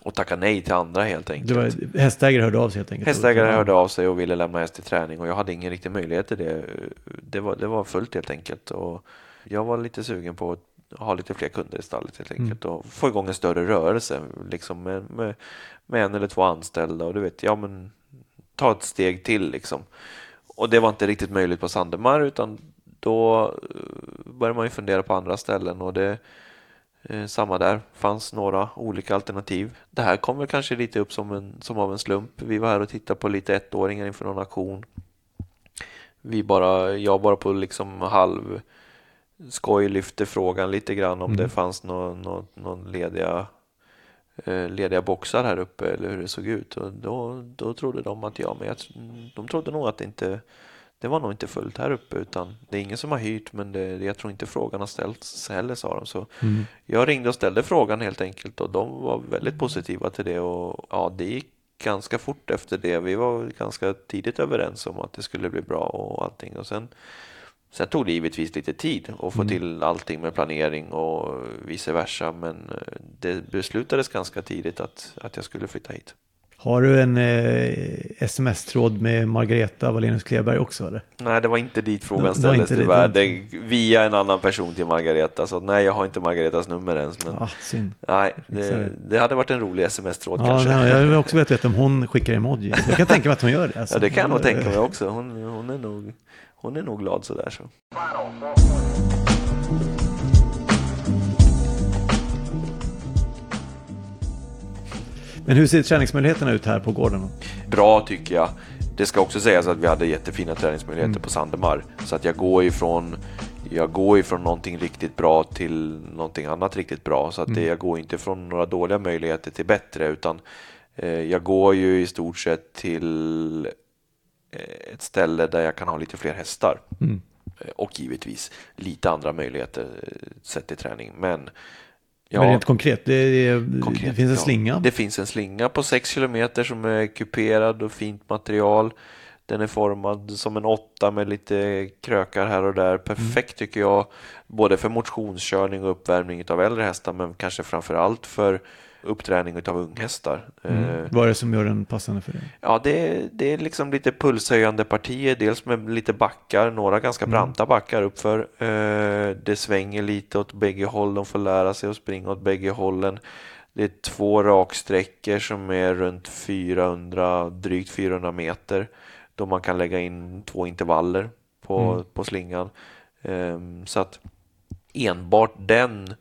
och tacka nej till andra helt enkelt. Var, hästägare hörde av sig helt enkelt? Hästägare hörde av sig och ville lämna häst till träning och jag hade ingen riktig möjlighet till det. Det var, det var fullt helt enkelt och jag var lite sugen på att ha lite fler kunder i stallet helt enkelt och få igång en större rörelse liksom med, med, med en eller två anställda och du vet, ja men ta ett steg till liksom. Och det var inte riktigt möjligt på Sandemar utan då eh, började man ju fundera på andra ställen och det Eh, samma där, fanns några olika alternativ. Det här kom väl kanske lite upp som, en, som av en slump. Vi var här och tittade på lite ettåringar inför någon auktion. Vi bara, jag bara på liksom halv skoj lyfte frågan lite grann om det fanns någon, någon, någon lediga, eh, lediga boxar här uppe eller hur det såg ut. Och då, då trodde de att ja, men jag, de trodde nog att det inte det var nog inte fullt här uppe utan det är ingen som har hyrt men det, jag tror inte frågan har ställts heller sa de. Så Mm. jag ringde och ställde frågan helt enkelt och de var väldigt positiva till det och ja, det gick ganska fort efter det. Vi var ganska tidigt överens om att det skulle bli bra och allting och sen Sen tog det givetvis lite tid att få till allting med planering och vice versa men eh, det beslutades ganska tidigt att, att jag skulle flytta hit. Har du en eh, sms-tråd med Margareta Wallenius Kleberg också eller? Nej, det var inte dit frågan Det ställdes dit. tyvärr. Det, via en annan person till Margareta. Så nej, jag har inte Margaretas nummer ens. Men Ah, synd. nej, det, det. det hade varit en rolig sms-tråd Ja, kanske. nej, jag vill också veta om hon skickar emoji. Jag kan tänka mig att hon gör det. alltså. Ja, det kan jag nog tänka mig också. Hon, hon, är, nog, hon är nog glad sådär. Så. Men hur ser träningsmöjligheterna ut här på gården? Bra tycker jag. Det ska också sägas att vi hade jättefina träningsmöjligheter Mm. på Sandemar. Så att jag går ifrån jag går ifrån någonting riktigt bra till någonting annat riktigt bra. Så att Mm. det, jag går inte från några dåliga möjligheter till bättre utan eh, jag går ju i stort sett till ett ställe där jag kan ha lite fler hästar. Mm. Eh, Och givetvis lite andra möjligheter eh, sett till träning. Men ja, Men rent konkret, det, det, Konkret, det finns en ja. slinga. Det finns en slinga på 6 kilometer som är kuperad och fint material. Den är formad som en åtta med lite krökar här och där. Perfekt tycker jag, både för motionskörning och uppvärmning av äldre hästar, men kanske framför allt för uppträning av unghästar. Mm. Eh, Vad är det som gör den passande för dig? Ja, det, det är liksom lite pulshöjande partier, dels med lite backar, några ganska branta backar uppför. Eh, det svänger lite åt bägge håll, de får lära sig att springa åt bägge hållen. Det är två raksträckor som är runt 400, drygt 400 meter, då man kan lägga in två intervaller på, Mm. på slingan. Ehm, så att enbart den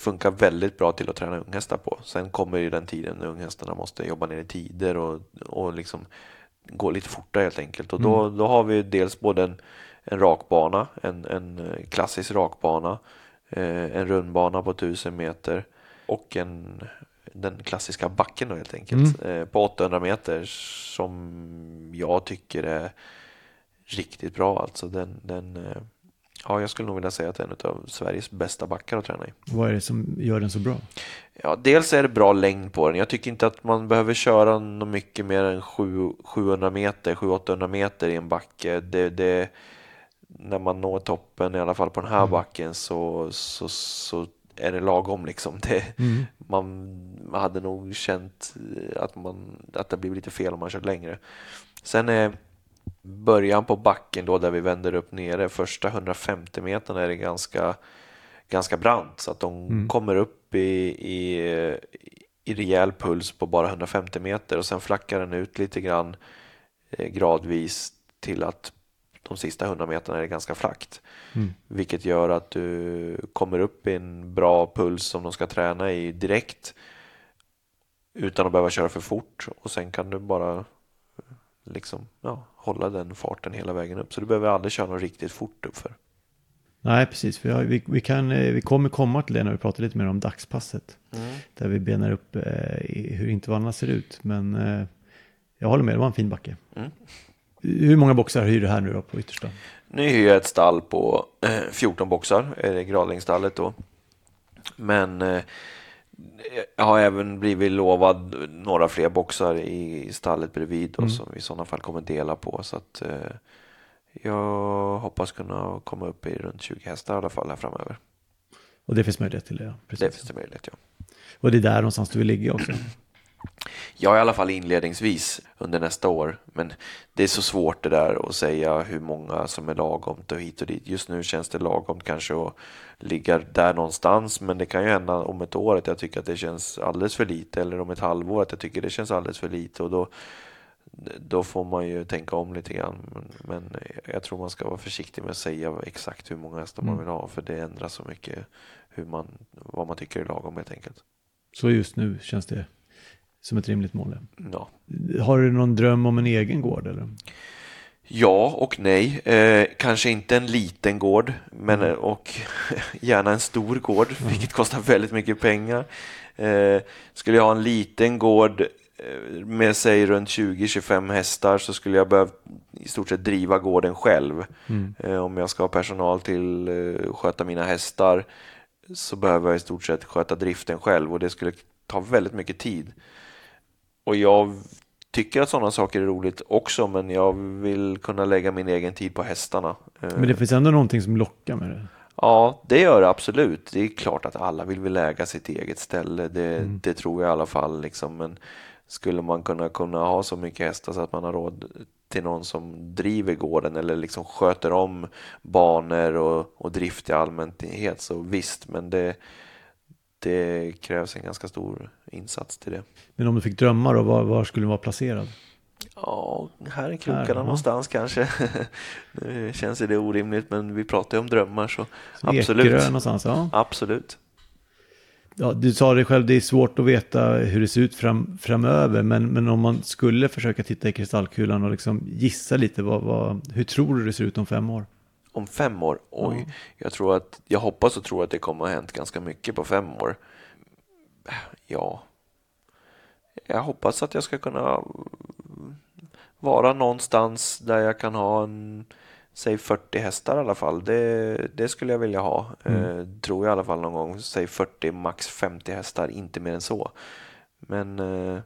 funkar väldigt bra till att träna unghästar på. Sen kommer ju den tiden när unghästarna måste jobba ner i tider och, och liksom gå lite fortare helt enkelt. Och då, då har vi dels både en, en rakbana, en, en eh, klassisk rakbana, eh, en rundbana på 1000 meter och en, den klassiska backen då helt enkelt eh, på 800 meter som jag tycker är riktigt bra. Alltså den, den, eh, ja, jag skulle nog vilja säga att det är en av Sveriges bästa backar att träna i. Vad är det som gör den så bra? Ja, dels är det bra längd på den. Jag tycker inte att man behöver köra något mycket mer än 7, 700 meter, 700-800 meter i en backe. Det, det, när man når toppen, i alla fall på den här backen, så, så, så är det lagom liksom. Det, man, man hade nog känt att, man, att det blir lite fel om man kört längre. Sen är början på backen då där vi vänder upp nere, första 150 meterna är det ganska, ganska brant så att de kommer upp i, i, i rejäl puls på bara 150 meter och sen flackar den ut lite grann eh, gradvis till att de sista 100 meterna är det ganska flackt. Mm. Vilket gör att du kommer upp i en bra puls som de ska träna i direkt utan att behöva köra för fort och sen kan du bara liksom, ja, hålla den farten hela vägen upp. Så du behöver aldrig köra något riktigt fort uppför. Nej, precis. Vi, har, vi, vi, kan, eh, vi kommer komma till det när vi pratar lite mer om dagspasset. Mm. Där vi benar upp eh, hur intervallerna ser ut. Men eh, jag håller med, det var en fin backe. Mm. Hur många boxar hyr du här nu då på yttersta? Nu hyr jag ett stall på eh, 14 boxar, är det Gradlängdsstallet då. Men eh, jag har även blivit lovad några fler boxar i stallet bredvid då, mm. som vi i sådana fall kommer dela på. Så att, eh, jag hoppas kunna komma upp i runt 20 hästar i alla fall här framöver. Och det finns möjlighet till det? Ja. Precis. Det finns det möjlighet, ja. Och det är där någonstans du vill ligga också? Ja, i alla fall inledningsvis under nästa år. Men det är så svårt det där att säga hur många som är lagom och hit och dit. Just nu känns det lagom kanske att ligga där någonstans, men det kan ju hända om ett år att jag tycker att det känns alldeles för lite eller om ett halvår att jag tycker det känns alldeles för lite och då, då får man ju tänka om lite grann. Men, men jag tror man ska vara försiktig med att säga exakt hur många hästar man mm. vill ha, för det ändrar så mycket hur man, vad man tycker är lagom helt enkelt. Så just nu känns det som ett rimligt mål. Ja. Har du någon dröm om en egen gård? Eller? Ja och nej. Eh, kanske inte en liten gård, men mm. och gärna en stor gård, mm. vilket kostar väldigt mycket pengar. Eh, skulle jag ha en liten gård eh, med sig runt 20-25 hästar så skulle jag behöva i stort sett driva gården själv. Mm. Eh, om jag ska ha personal till eh, sköta mina hästar så behöver jag i stort sett sköta driften själv och det skulle ta väldigt mycket tid. Och jag tycker att sådana saker är roligt också, men jag vill kunna lägga min egen tid på hästarna. Men det finns ändå någonting som lockar med det? Ja, det gör det absolut. Det är klart att alla vill väl äga sitt eget ställe. Det, mm. det tror jag i alla fall. Liksom. Men skulle man kunna, kunna ha så mycket hästar så att man har råd till någon som driver gården eller liksom sköter om banor och, och drift i allmänhet så visst, men det, det krävs en ganska stor insats till det. Men om du fick drömma då, var, var skulle du vara placerad? Ja, här i krokarna här, någonstans ja. kanske. nu känns det orimligt, men vi pratar ju om drömmar så, så absolut. Ekerö någonstans, ja. Absolut. Ja, du sa det själv, det är svårt att veta hur det ser ut fram, framöver, men, men om man skulle försöka titta i kristallkulan och liksom gissa lite, vad, vad, hur tror du det ser ut om fem år? Om fem år? Oj, ja. jag tror att, jag hoppas och tror att det kommer att ha hänt ganska mycket på fem år. Ja, jag hoppas att jag ska kunna vara någonstans där jag kan ha en, säg 40 hästar i alla fall. Det, det skulle jag vilja ha. Mm. Eh, tror jag i alla fall någon gång. Säg 40, max 50 hästar, inte mer än så. Men eh,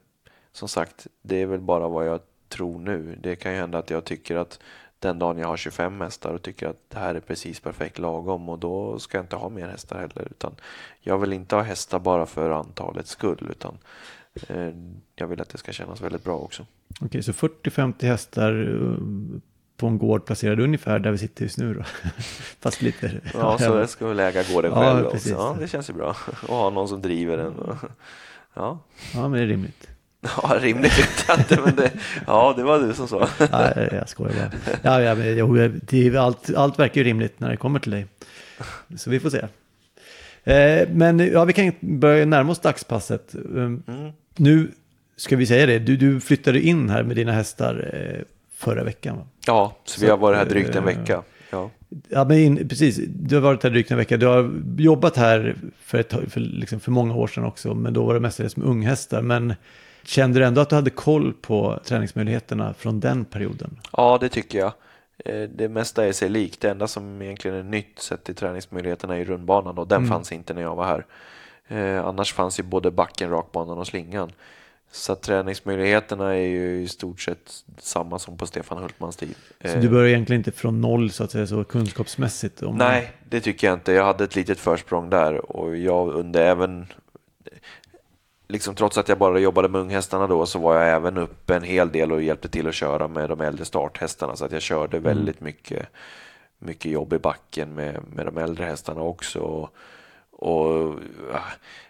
som sagt, det är väl bara vad jag tror nu. Det kan ju hända att jag tycker att den dagen jag har 25 hästar och tycker att det här är precis perfekt lagom och då ska jag inte ha mer hästar heller. Utan jag vill inte ha hästar bara för antalets skull utan eh, jag vill att det ska kännas väldigt bra också. Okej, så 40-50 hästar eh, på en gård placerad ungefär där vi sitter just nu då. Fast lite. Ja, så jag ska väl äga gården ja, själv också. Ja, det känns ju bra. Och ha någon som driver den. Ja. ja, men det är rimligt. Ja, rimligt jag inte, men det, ja, det var du som sa. Nej, jag skojar bara. Ja, ja, men, jo, det, allt, allt verkar ju rimligt när det kommer till dig. Så vi får se. Eh, men ja, vi kan börja närma oss dagspasset. Um, mm. Nu ska vi säga det, du, du flyttade in här med dina hästar eh, förra veckan. Va? Ja, så, så vi har varit här drygt en vecka. Ja. Ja, men in, precis. Du har varit här drygt en vecka. Du har jobbat här för, ett, för, liksom för många år sedan också, men då var det mestadels med unghästar. Men Kände du ändå att du hade koll på träningsmöjligheterna från den perioden? Ja, det tycker jag. Eh, det mesta är sig likt. Det enda som egentligen är nytt sett till träningsmöjligheterna är rundbanan och den mm. fanns inte när jag var här. Eh, annars fanns ju både backen, rakbanan och slingan. Så träningsmöjligheterna är ju i stort sett samma som på Stefan Hultmans tid. Så du börjar egentligen inte från noll så att säga så kunskapsmässigt? Nej, det tycker jag inte. Jag hade ett litet försprång där och jag under även liksom, trots att jag bara jobbade med unghästarna då så var jag även uppe en hel del och hjälpte till att köra med de äldre starthästarna så att jag körde mm. väldigt mycket, mycket jobb i backen med, med de äldre hästarna också. Och, och ja,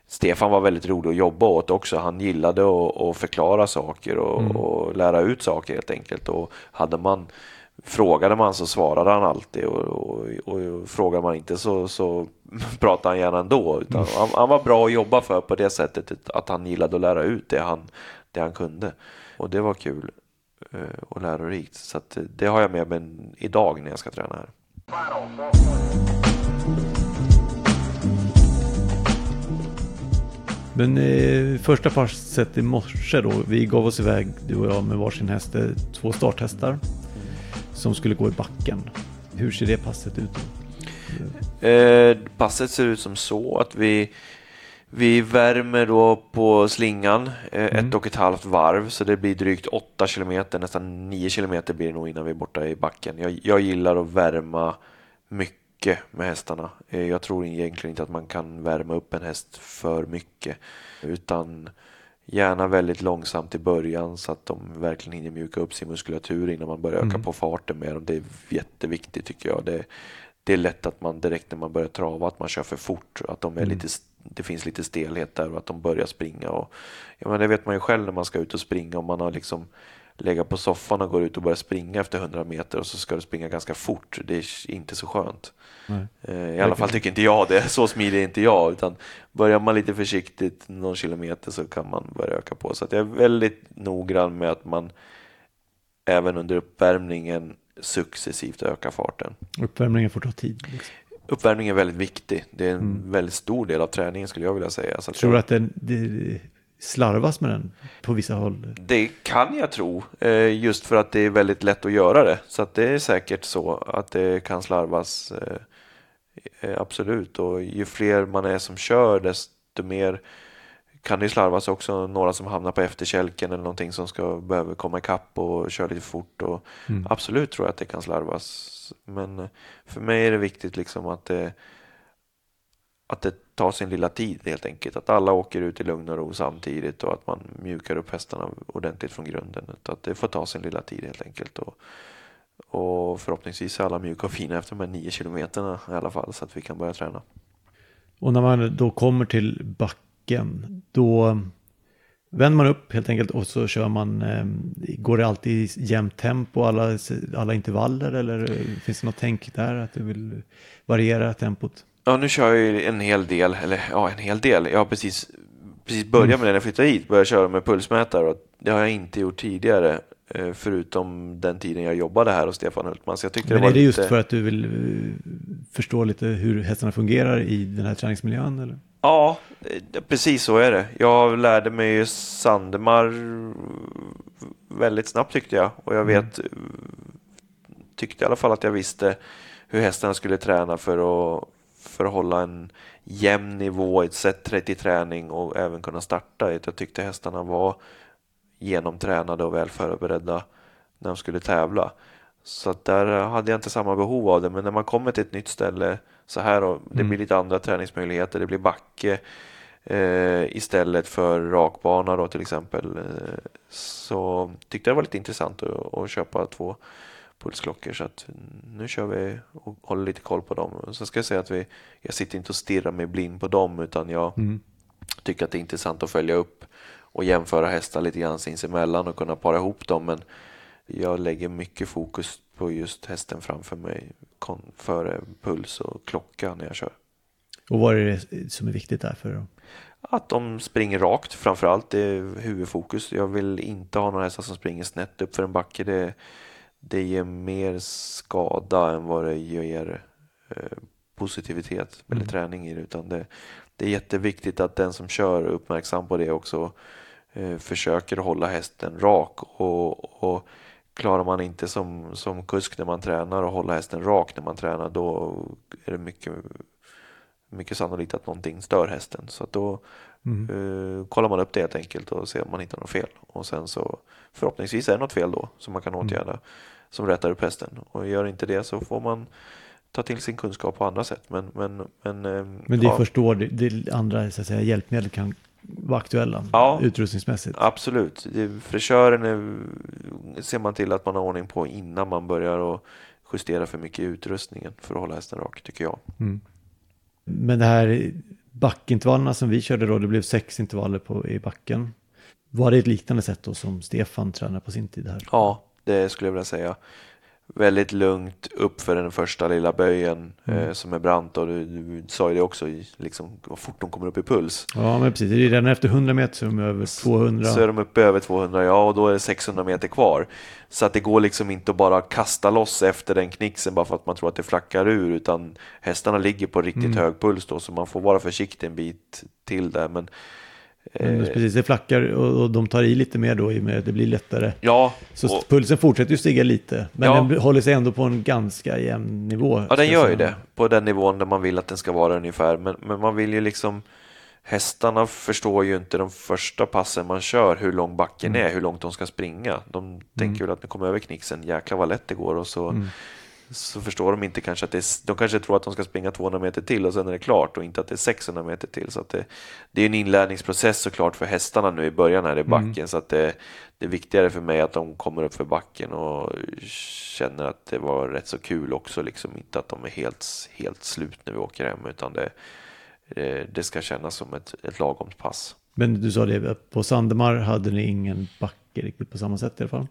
Stefan var väldigt rolig att jobba åt också. Han gillade att, att förklara saker och, mm. och, lära ut saker helt enkelt. Och hade man frågade man så svarade han alltid och, och, och, frågar man inte så, så pratade han gärna ändå. Utan han, han, var bra att jobba för på det sättet att han gillade att lära ut det han, det han kunde. Och det var kul eh, och lärorikt. Så att eh, det har jag med mig idag när jag ska träna här. Men eh, första passet i morse då, vi gav oss iväg du och jag med varsin häst, två starthästar som skulle gå i backen. Hur ser det passet ut? Eh, passet ser ut som så att vi, vi värmer då på slingan eh, mm. ett och ett halvt varv så det blir drygt 8 kilometer, nästan 9 kilometer blir det nog innan vi är borta i backen. Jag, jag gillar att värma mycket mycket med hästarna. Eh, jag tror egentligen inte att man kan värma upp en häst för mycket utan gärna väldigt långsamt i början så att de verkligen hinner mjuka upp sin muskulatur innan man börjar öka mm. på farten med dem. Det är jätteviktigt tycker jag. Det, det är lätt att man direkt när man börjar trava att man kör för fort, att de är mm. lite, det finns lite stelhet där och att de börjar springa. Och, ja, men det vet man ju själv när man ska ut och springa om man har liksom lägga på soffan och går ut och börjar springa efter 100 meter och så ska du springa ganska fort. Det är inte så skönt. Nej. Eh, I alla fall tycker inte jag det. Så smidig är inte jag. Utan börjar man lite försiktigt någon kilometer så kan man börja öka på. Så jag är väldigt noggrann med att man även under uppvärmningen successivt ökar farten. Uppvärmningen får ta tid. Liksom. Uppvärmning är väldigt viktig. Det är en mm. väldigt stor del av träningen skulle jag vilja säga. Så Tror du att det, det slarvas med den på vissa håll? Det kan jag tro, eh, just för att det är väldigt lätt att göra det. Så det är säkert så att det kan slarvas, eh, eh, absolut. Och ju fler man är som kör, desto mer kan det slarvas också. Några som hamnar på efterkälken eller någonting som ska behöva komma ikapp och köra lite fort. Och mm. Absolut tror jag att det kan slarvas. Men för mig är det viktigt liksom att det att det tar sin lilla tid helt enkelt. Att alla åker ut i lugn och ro samtidigt och att man mjukar upp hästarna ordentligt från grunden. Att det får ta sin lilla tid helt enkelt. Och, och förhoppningsvis är alla mjuka och fina efter de här nio kilometerna i alla fall så att vi kan börja träna. Och när man då kommer till backen då vänder man upp helt enkelt och så kör man, eh, går det alltid i jämnt tempo alla, alla intervaller eller finns det något tänk där att du vill variera tempot? Ja, nu kör jag ju en hel del, eller ja, en hel del. Jag har precis, precis börjat med det när jag flyttade hit, börjat köra med pulsmätare och det har jag inte gjort tidigare. Eh, förutom den tiden jag jobbade här hos Stefan Hultman. Så jag tyckte Men det är det lite... just för att du vill eh, förstå lite hur hästarna fungerar i den här träningsmiljön? Eller? Ja, precis så är det. Jag lärde mig Sandemar väldigt snabbt tyckte jag. Och jag mm. vet, tyckte i alla fall att jag visste hur hästarna skulle träna för att för att hålla en jämn nivå, ett set 30 träning och även kunna starta. Jag tyckte hästarna var genomtränade och väl förberedda när de skulle tävla. Så där hade jag inte samma behov av det. Men när man kommer till ett nytt ställe så här och det mm. blir lite andra träningsmöjligheter. Det blir backe eh, istället för rakbana då till exempel. Eh, så tyckte jag det var lite intressant att, att köpa två pulsklockor så att nu kör vi och håller lite koll på dem. Sen ska jag säga att vi, jag sitter inte och stirrar mig blind på dem utan jag mm. tycker att det är intressant att följa upp och jämföra hästar lite grann sinsemellan och kunna para ihop dem. Men jag lägger mycket fokus på just hästen framför mig före puls och klocka när jag kör. Och vad är det som är viktigt där för dem? Att de springer rakt framförallt, det är huvudfokus. Jag vill inte ha några hästar som springer snett upp för en backe. Det, det ger mer skada än vad det ger eh, positivitet eller mm. träning i det. Utan det, det är jätteviktigt att den som kör är uppmärksam på det också. Eh, försöker hålla hästen rak och, och klarar man inte som, som kusk när man tränar och hålla hästen rak när man tränar då är det mycket, mycket sannolikt att någonting stör hästen. Så då mm. eh, kollar man upp det helt enkelt och ser om man hittar något fel. Och sen så förhoppningsvis är det något fel då som man kan mm. åtgärda. Mm som rättar upp hästen. Och gör inte det så får man ta till sin kunskap på andra sätt. Men, men, men, eh, men det ja. först då det, det andra så att säga, hjälpmedel kan vara aktuella ja, utrustningsmässigt? Absolut. Fräschören är, ser man till att man har ordning på innan man börjar och justera för mycket i utrustningen för att hålla hästen rak, tycker jag. Mm. Men det här backintervallerna som vi körde då, det blev sex intervaller på, i backen. Var det ett liknande sätt då som Stefan tränade på sin tid här? Ja, det skulle jag vilja säga. Väldigt lugnt upp för den första lilla böjen Mm. eh, som är brant och du, du sa ju det också, liksom, vad fort de kommer upp i puls. Ja, men precis. Det är redan efter 100 meter så är de över 200. Så är de uppe över 200, ja och då är det 600 meter kvar. Så att det går liksom inte att bara kasta loss efter den knixen bara för att man tror att det flackar ur utan hästarna ligger på riktigt Mm. hög puls då så man får vara försiktig en bit till där. Men, Men eh, precis, det flackar och, de tar i lite mer då i och med att det blir lättare. ja, Så och, pulsen fortsätter ju stiga lite, men Ja. den håller sig ändå på en ganska jämn nivå. ja den gör ju det på den nivån där man vill att den ska vara ungefär. Men, men man vill ju liksom Hästarna förstår ju inte de första passen man kör hur lång backen Mm. är, hur långt de ska springa. De tänker väl att de kommer över knixen, jäklar vad lätt det går och så, Mm. Så förstår de inte kanske att det är, de kanske tror att de ska springa 200 meter till och sen är det klart och inte att det är 600 meter till. Så det, det är en inlärningsprocess såklart för hästarna nu i början här i backen så att det, det är viktigare för mig att de kommer upp för backen och känner att det var rätt så kul också, liksom inte att de är helt, helt slut när vi åker hem utan det, det, ska kännas som ett, ett lagomt pass. Men du sa det, på Sandemar hade ni ingen backe riktigt på samma sätt i alla fall.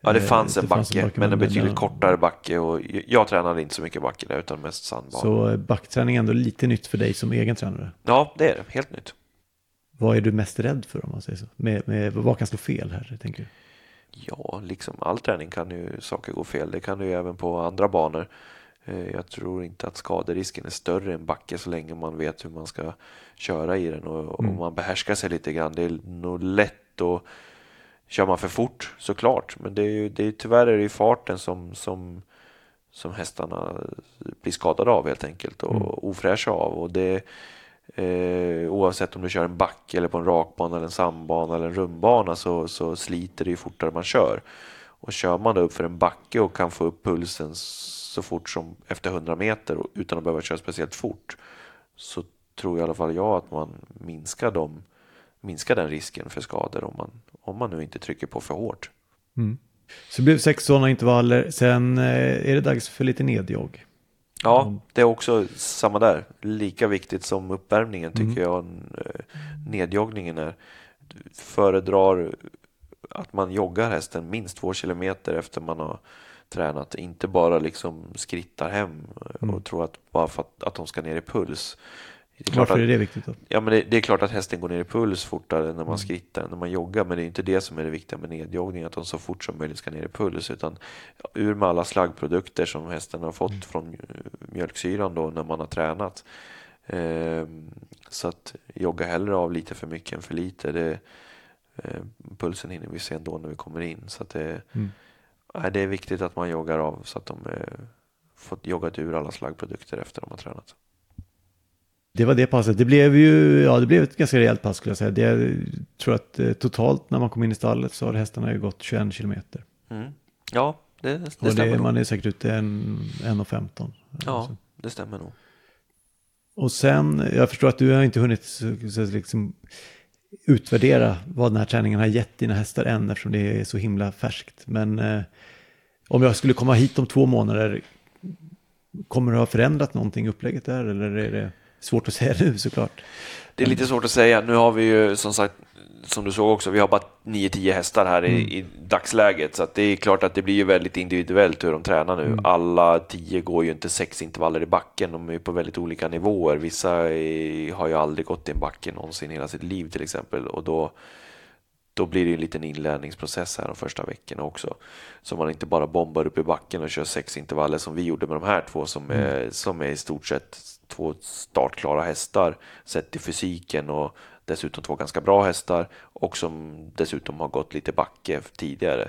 Ja, det Eh, fanns en det fanns backe, en backe, men en betydligt kortare backe och jag, tränade inte så mycket backe där utan mest sandbana. Så eh, backträning är ändå lite nytt för dig som egen tränare. Ja, det är det. Helt nytt. Vad är du mest rädd för om man säger så? Med, med, vad kan slå fel här, tänker du? Ja, liksom all träning kan ju saker gå fel. Det kan det ju även på andra banor. Eh, Jag tror inte att skaderisken är större än backe så länge man vet hur man ska köra i den och, och man behärskar sig lite grann. Det är nog lätt att kör man för fort såklart, men det är ju, det är, tyvärr är det ju farten som, som, som hästarna blir skadade av helt enkelt och ofräscha av. Och det, eh, oavsett om du kör en backe eller på en rakbana eller en sandbana eller en rumbana så, så sliter det ju fortare man kör. Och kör man då upp för en backe och kan få upp pulsen så fort som efter 100 meter utan att behöva köra speciellt fort så tror i alla fall jag att man minskar, dem, minskar den risken för skador om man, om man nu inte trycker på för hårt. Så det blev sex sådana intervaller, sen eh, är det dags för lite nedjogg. Ja, det är också samma där. Lika viktigt som uppvärmningen Mm. tycker jag eh, nedjoggningen är. Föredrar att man joggar hästen minst två kilometer efter man har tränat. Inte bara liksom skrittar hem och Mm. tror att bara för att, att de ska ner i puls. Det är Varför att, är det viktigt då? Ja, men det, det är klart att hästen går ner i puls fortare när man Mm. skrittar, när man joggar, men det är inte det som är det viktiga med nedjoggning, att de så fort som möjligt ska ner i puls, utan ur med alla slaggprodukter som hästen har fått Mm. från eh, mjölksyran då när man har tränat. Ehm, så att jogga hellre av lite för mycket än för lite. Det, eh, pulsen hinner vi se ändå när vi kommer in, så att det, Mm. nej, det är viktigt att man joggar av så att de eh, fått joggat ur alla slaggprodukter efter de har tränat. Det var det passet. Det blev ju, ja det blev ett ganska rejält pass skulle jag säga. Det, jag tror att eh, totalt när man kom in i stallet så har hästarna ju gått 21 kilometer. Mm. Ja, det, det Och stämmer det, nog. man är säkert ute en, 1.15. Ja, det stämmer nog. Och sen, jag förstår att du har inte hunnit så, så, liksom, utvärdera vad den här träningen har gett dina hästar än eftersom det är så himla färskt. Men eh, om jag skulle komma hit om två månader, kommer det ha förändrat någonting i upplägget där eller är det svårt att säga nu såklart? Det är lite svårt att säga. Nu har vi ju som sagt, som du såg också, vi har bara 9-10 hästar här i, i dagsläget. Så att det är klart att det blir ju väldigt individuellt hur de tränar nu. Alla 10 går ju inte sex intervaller i backen. De är ju på väldigt olika nivåer. Vissa är, har ju aldrig gått i en backe någonsin i hela sitt liv till exempel. Och då, då blir det ju en liten inlärningsprocess här de första veckorna också. Så man inte bara bombar upp i backen och kör sex intervaller som vi gjorde med de här två som, är, som är i stort sett två startklara hästar sett till fysiken och dessutom två ganska bra hästar och som dessutom har gått lite backe tidigare.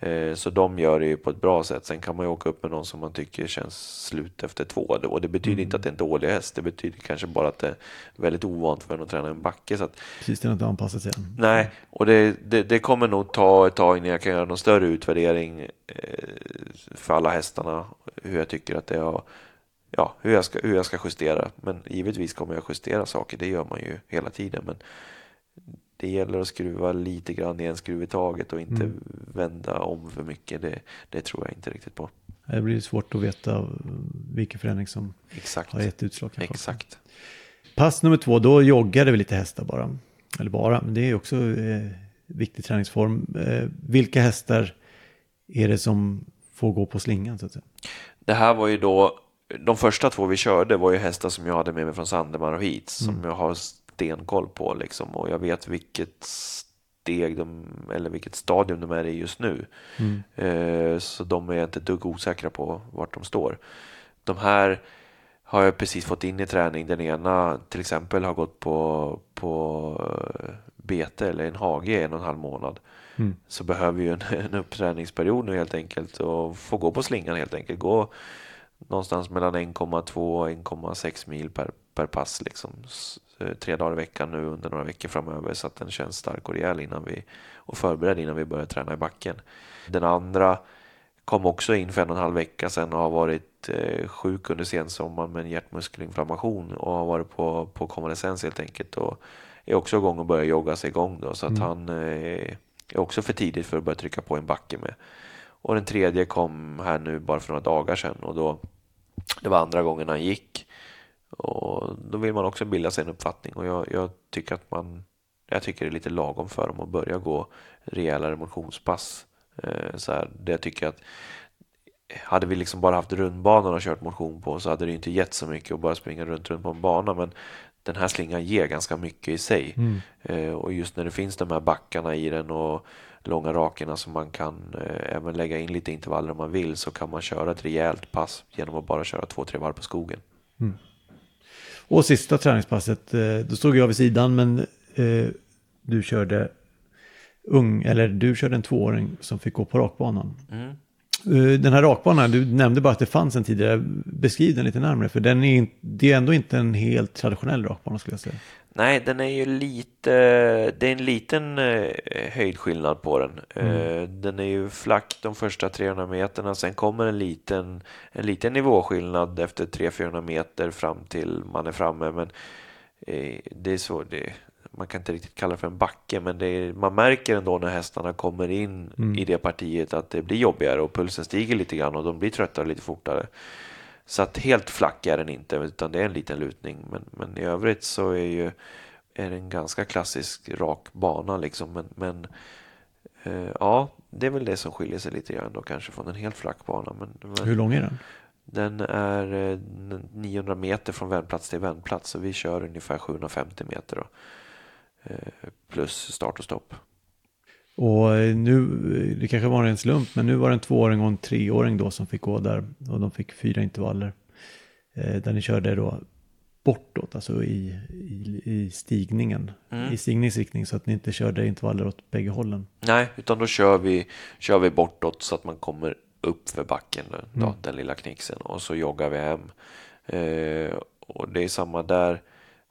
Eh, Så de gör det ju på ett bra sätt. Sen kan man ju åka upp med någon som man tycker känns slut efter två. Och det betyder inte att det är en dålig häst. Det betyder kanske bara att det är väldigt ovant för en att träna en backe. Så att Precis, den har inte anpassat sig än. Nej, och det, det, det kommer nog ta ett tag innan jag kan göra någon större utvärdering eh, för alla hästarna. Hur jag tycker att det är ja, hur, jag ska, hur jag ska justera. Men givetvis kommer jag justera saker, det gör man ju hela tiden. Men det gäller att skruva lite grann i en skruv i taget och inte vända om för mycket. Det, det tror jag inte riktigt på. Det blir svårt att veta vilken förändring som Exakt. har gett utslag. kanske. Exakt. Pass nummer två, då joggade vi lite hästar bara. Eller bara, men det är också eh, viktig träningsform. Eh, vilka hästar är det som få gå på slingan så att säga? Det här var ju då, de första två vi körde var ju hästar som jag hade med mig från Sandemar och hit, som jag har stenkoll på liksom och jag vet vilket steg de, eller vilket stadium de är i just nu. Eh, så de är jag inte dugg osäkra på vart de står. De här har jag precis fått in i träning. Den ena till exempel har gått på, på eh, bete eller en hage i en och en halv månad. Mm. Så behöver ju en, en uppträningsperiod nu helt enkelt och få gå på slingan helt enkelt. Gå någonstans mellan 1,2 och 1,6 mil per, per pass liksom. Eh, Tre dagar i veckan nu under några veckor framöver så att den känns stark och rejäl innan vi, och förberedd innan vi börjar träna i backen. Den andra kom också in för en och en halv vecka sedan och har varit eh, sjuk under sensommaren med en hjärtmuskelinflammation och har varit på, på konvalescens helt enkelt och är också igång och börjar jogga sig igång då så att han eh, är också för tidigt för att börja trycka på en backe med. Och den tredje kom här nu bara för några dagar sedan och då det var andra gången han gick och då vill man också bilda sig en uppfattning och jag, jag tycker att man jag tycker det är lite lagom för dem att börja gå rejälare motionspass. Eh, så här, det jag tycker att hade vi liksom bara haft rundbanan och kört motion på så hade det inte gett så mycket att bara springa runt, runt på en bana. Men den här slingan ger ganska mycket i sig. Eh, och just när det finns de här backarna i den och långa rakerna som man kan eh, även lägga in lite intervaller om man vill så kan man köra ett rejält pass genom att bara köra två, tre varv på skogen. Och sista träningspasset, eh, då stod jag vid sidan men eh, du körde ung, eller du körde en tvååring som fick gå på rakbanan. Mm. Eh, Den här rakbanan, du nämnde bara att det fanns en tidigare. Beskriv den lite närmare, för den är, det är ändå inte en helt traditionell rakbana skulle jag säga. Nej, den är ju lite, det är en liten eh, höjdskillnad på den. Eh, den är ju flack de första 300 meterna, sen kommer en liten, en liten nivåskillnad efter 300-400 meter fram till man är framme. Men eh, det är så, det, man kan inte riktigt kalla det för en backe, men är, man märker ändå när hästarna kommer in i det partiet att det blir jobbigare och pulsen stiger lite grann och de blir tröttare lite fortare. Så att helt flack är den inte, utan det är en liten lutning. Men, men i övrigt så är ju är det en ganska klassisk rak bana liksom. Men, men eh, ja, det är väl det som skiljer sig lite grann då kanske från en helt flack bana. Men, men Hur lång är den? den är eh, 900 meter från vändplats till vändplats så vi kör ungefär 750 meter då. Eh, plus start och stopp. Och eh, nu, eh, det kanske var en slump, men nu var det en tvååring och en treåring då som fick gå där. Och de fick fyra intervaller. Eh, där ni körde då bortåt, alltså i, i, i stigningen. I stigningsriktning så att ni inte körde intervaller åt bägge hållen. Nej, utan då kör vi, kör vi bortåt så att man kommer upp för backen, då, den lilla knixen, och så joggar vi hem. Eh, och det är samma där,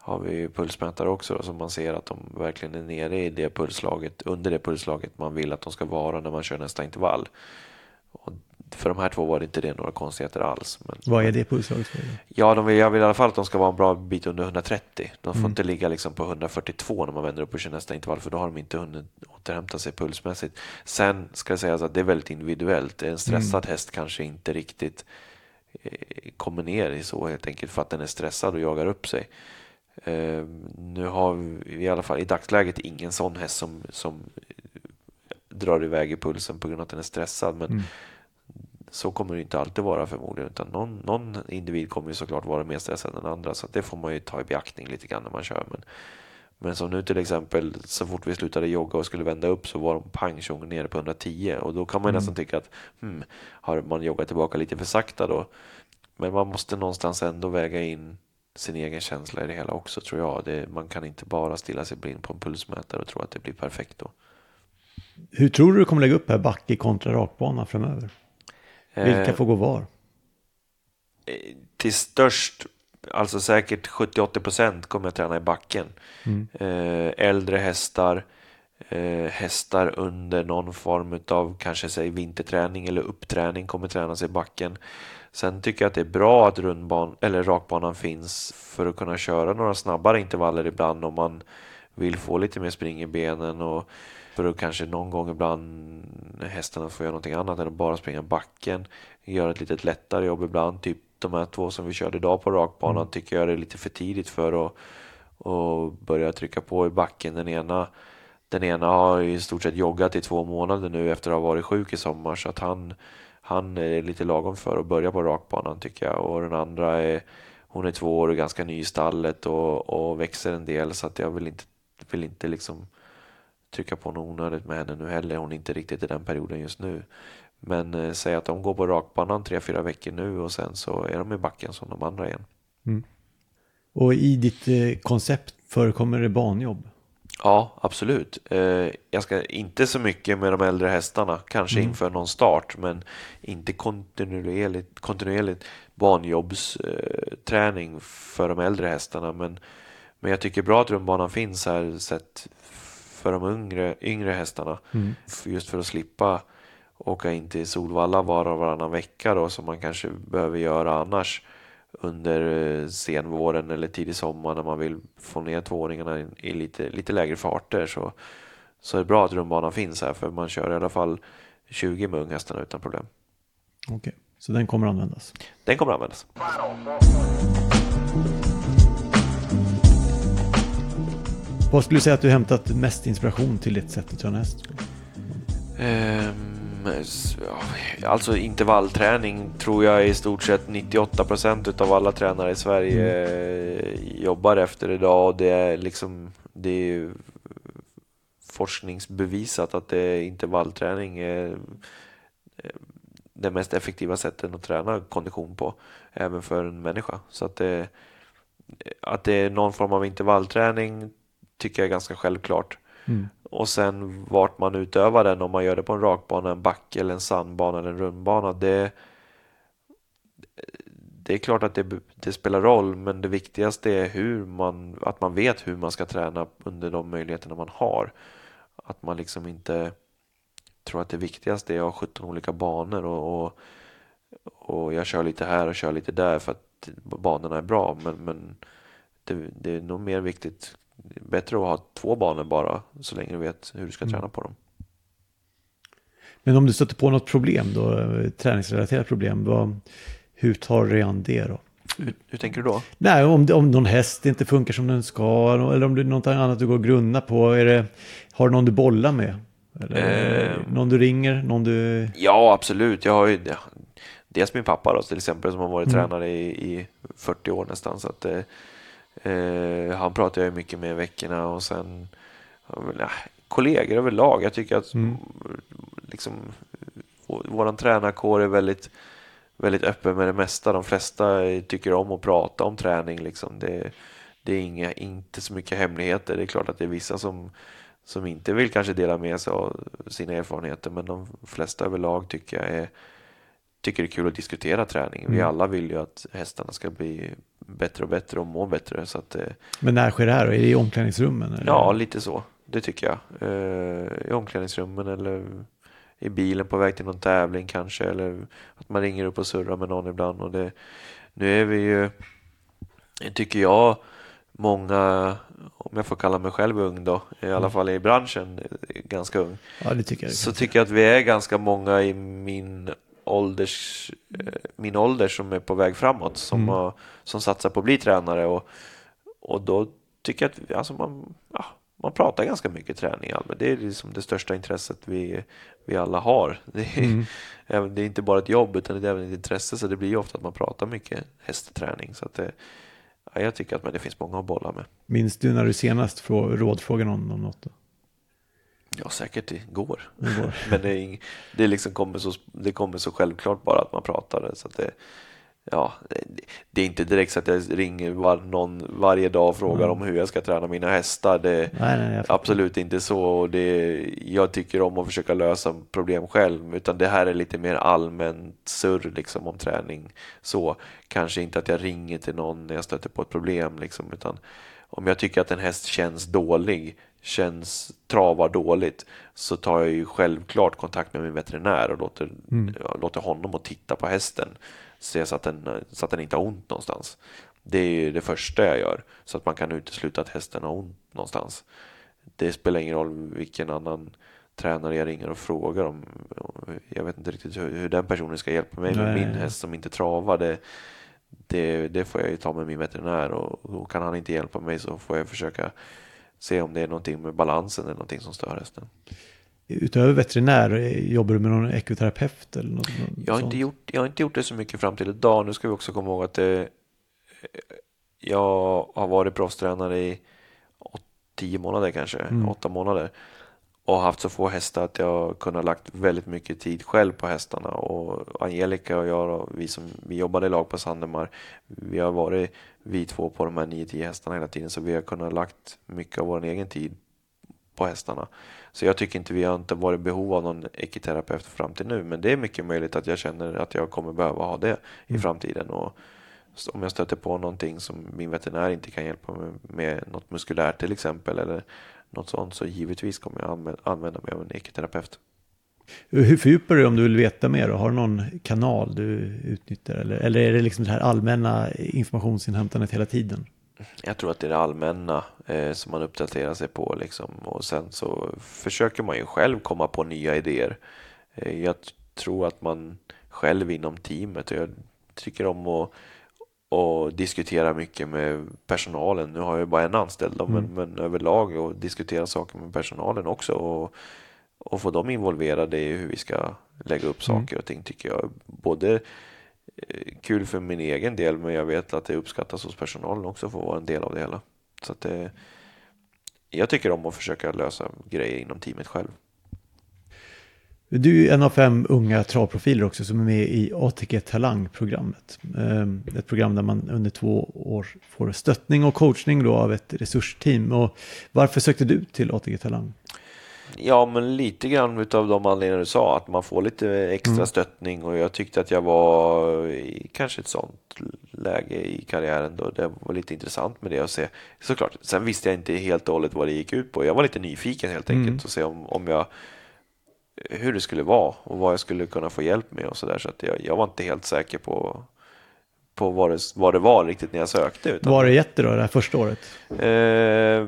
har vi ju pulsmätare också, då, så man ser att de verkligen är nere i det pulslaget, under det pulslaget man vill att de ska vara när man kör nästa intervall. Och för de här två var det inte det några konstigheter alls. Men, Vad är det pulslaget? Ja, de vill, jag vill i alla fall att de ska vara en bra bit under 130. De får inte ligga liksom på 142 när man vänder upp och kör nästa intervall, för då har de inte hunnit återhämta sig pulsmässigt. Sen ska det sägas att det är väldigt individuellt. En stressad häst kanske inte riktigt eh, kommer ner i så helt enkelt för att den är stressad och jagar upp sig. Eh, nu har vi i alla fall i dagsläget ingen sån häst som, som drar iväg i pulsen på grund av att den är stressad. Men så kommer det inte alltid vara förmodligen. Utan någon, någon individ kommer ju såklart vara mer stressad än andra. Så det får man ju ta i beaktning lite grann när man kör. Men, men som nu till exempel, så fort vi slutade jogga och skulle vända upp så var de pang tjong nere på 110. Och då kan man ju nästan tycka att hmm, har man joggat tillbaka lite för sakta då? Men man måste någonstans ändå väga in sin egen känsla i det hela också tror jag. Det, man kan inte bara stilla sig blind på en pulsmätare och tro att det blir perfekt då. Hur tror du du kommer lägga upp här backe kontra rakbana framöver? Vilka Eh, får gå var? till störst, alltså säkert 70-80 procent kommer jag träna i backen. Eh, äldre hästar, eh, hästar under någon form av kanske säg vinterträning eller uppträning kommer tränas i backen. Sen tycker jag att det är bra att rundban eller rakbanan finns för att kunna köra några snabbare intervaller ibland om man vill få lite mer spring i benen och för att kanske någon gång ibland hästarna får göra någonting annat än att bara springa backen. Göra ett lite lättare jobb ibland. Typ de här två som vi körde idag på rakbanan tycker jag är lite för tidigt för att, att börja trycka på i backen. Den ena, den ena har i stort sett joggat i två månader nu efter att ha varit sjuk i sommar så att han han är lite lagom för att börja på rakbanan tycker jag. Och den andra är, hon är två år och ganska ny i stallet och, och växer en del så att jag vill inte, vill inte liksom trycka på något onödigt med henne nu heller. Hon är inte riktigt i den perioden just nu. Men eh, säg att de går på rakbanan tre, fyra veckor nu och sen så är de i backen som de andra igen. Mm. Och i ditt eh, koncept förekommer det banjobb? Ja, absolut. Eh, jag ska inte så mycket med de äldre hästarna, kanske inför någon start, men inte kontinuerligt, kontinuerligt banjobbsträning för de äldre hästarna. Men, men jag tycker bra att rundbanan finns här sett för de yngre, yngre hästarna. F- Just för att slippa åka in till Solvalla var och varannan vecka då, som man kanske behöver göra annars under eh, senvåren eller tidig sommar när man vill få ner tvååringarna i, lite, lite lägre farter så, så är det bra att rundbanan finns här för man kör i alla fall 20 med unghästarna utan problem. Okej, så den kommer användas. Den kommer användas. Vad skulle du säga att du hämtat mest inspiration till ditt sätt att träna häst? Ja, alltså intervallträning tror jag i stort sett 98 procent av alla tränare i Sverige eh, jobbar efter idag och det är liksom det är forskningsbevisat att det intervallträning är eh, det mest effektiva sättet att träna kondition på även för en människa. Så att det, att det är någon form av intervallträning tycker jag är ganska självklart. Mm. Och sen vart man utövar den, om man gör det på en rakbana, en backe eller en sandbana eller en rundbana. Det, det är klart att det, det spelar roll, men det viktigaste är hur man, att man vet hur man ska träna under de möjligheterna man har. Att man liksom inte tror att det viktigaste är att ha 17 olika banor och, och, och jag kör lite här och kör lite där för att banorna är bra. Men, men det, det är nog mer viktigt, bättre att ha två banor bara så länge du vet hur du ska träna på dem. Men om du stöter på något problem då, eh, träningsrelaterat problem, vad, hur tar du an det då? Hur, hur tänker du då? Nej, om, om någon häst inte funkar som den ska, eller om det är något annat du går och grunnar på. Är det, har du någon du bollar med? Eller Eh. någon du ringer? Någon du... Ja, absolut. Jag har ju ja, dels min pappa då, till exempel som har varit tränare i, i 40 år nästan. Så att, eh, han pratar jag mycket med i veckorna och sen ja, kollegor överlag. Jag tycker att liksom, vår- tränarkår är väldigt, väldigt öppen med det mesta. De flesta tycker om att prata om träning. Liksom. Det, det är inga, inte så mycket hemligheter. Det är klart att det är vissa som, som inte vill kanske dela med sig av sina erfarenheter, men de flesta överlag tycker jag är, tycker det är kul att diskutera träning. Vi alla vill ju att hästarna ska bli bättre och bättre och må bättre. Så att, eh, Men när sker det här? Är det i omklädningsrummen? Eller? Ja, lite så. Det tycker jag. Eh, I omklädningsrummen eller i bilen på väg till någon tävling kanske. Eller att man ringer upp och surrar med någon ibland. Och det, nu är vi ju, tycker jag, många, om jag får kalla mig själv ung då, i alla fall i branschen, eh, ganska ung. Ja, tycker. Så tycker jag att vi är ganska många i min ålders, eh, min ålder som är på väg framåt, som, har, som satsar på att bli tränare. Och, och då tycker jag att alltså man, ja, man pratar ganska mycket träning allmänt. Det är liksom det största intresset vi, vi alla har. Det är, även, det är inte bara ett jobb utan det är även ett intresse så det blir ju ofta att man pratar mycket hästträning. Så att det, ja, jag tycker att men det finns många att bolla med. Minns du när du senast frå- rådfrågade någon om något? Då? Ja, säkert igår. Igår. Men det, är ing- det, liksom kommer så, det kommer så självklart bara att man pratar det. Så att det, ja, det, det är inte direkt så att jag ringer var, någon varje dag och frågar om hur jag ska träna mina hästar. Det, Nej, nej, jag fattar. absolut inte så. Och det, jag tycker om att försöka lösa problem själv. Utan det här är lite mer allmänt surr liksom, om träning. Så kanske inte att jag ringer till någon när jag stöter på ett problem. Liksom, utan om jag tycker att en häst känns dålig, känns travar dåligt, så tar jag ju självklart kontakt med min veterinär och låter, ja, låter honom att titta på hästen. Se så att, den, så att den inte har ont någonstans. Det är ju det första jag gör, så att man kan utesluta att hästen har ont någonstans. Det spelar ingen roll vilken annan tränare jag ringer och frågar om. Jag vet inte riktigt hur, hur den personen ska hjälpa mig med min häst som inte travar. Det, det, det får jag ju ta med min veterinär och, och kan han inte hjälpa mig så får jag försöka se om det är någonting med balansen eller någonting som stör hästen. utöver veterinär, eh, jobbar du med någon ekoterapeut eller något, något Jag har, sånt? inte gjort, jag har inte gjort det så mycket fram till idag. Nu ska vi också komma ihåg att det, jag har varit proffstränare i åt- tio månader kanske, Mm. åtta månader. Och haft så få hästar att jag kunnat lagt väldigt mycket tid själv på hästarna. Och Angelica och jag, och vi som vi jobbade i lag på Sandemar, vi har varit vi två på de här 9-10 hästarna hela tiden. Så vi har kunnat lagt mycket av vår egen tid på hästarna. Så jag tycker inte vi har inte varit i behov av någon ekiterapeut fram till nu. Men det är mycket möjligt att jag känner att jag kommer behöva ha det i Mm. framtiden. Och om jag stöter på någonting som min veterinär inte kan hjälpa mig med, något muskulärt till exempel, eller något sånt, så givetvis kommer jag anvä- använda mig av en ekiterapeut. Hur fördjupar du om du vill veta mer? Har du någon kanal du utnyttjar? Eller, eller är det liksom det här allmänna informationsinhämtandet hela tiden? Jag tror att det är det allmänna eh, som man uppdaterar sig på liksom. och sen så försöker man ju själv komma på nya idéer. Eh, jag tror att man själv inom teamet, och jag tycker om att och diskutera mycket med personalen. Nu har jag ju bara en anställd då, men, men överlag och diskutera saker med personalen också och, och få dem involverade i hur vi ska lägga upp saker och ting tycker jag både eh, kul för min egen del men jag vet att det uppskattas hos personalen också för att vara en del av det hela. Så det, jag tycker om att försöka lösa grejer inom teamet själv. Du är en av fem unga travprofiler också som är med i ATG Talang-programmet. Eh, Ett program där man under två år får stöttning och coachning då av ett resursteam. Och varför sökte du till ATG Talang? Ja, men lite grann utav de anledningar du sa, att man får lite extra Mm. stöttning och jag tyckte att jag var i kanske ett sånt läge i karriären då det var lite intressant med det att se. Såklart, sen visste jag inte helt och hållet vad det gick ut på. Jag var lite nyfiken helt enkelt Mm. och se om, om jag hur det skulle vara och vad jag skulle kunna få hjälp med och sådär. Så att jag, jag var inte helt säker på, på vad, det, vad det var riktigt när jag sökte. Utan Vad har det gett dig då det här första året? Eh,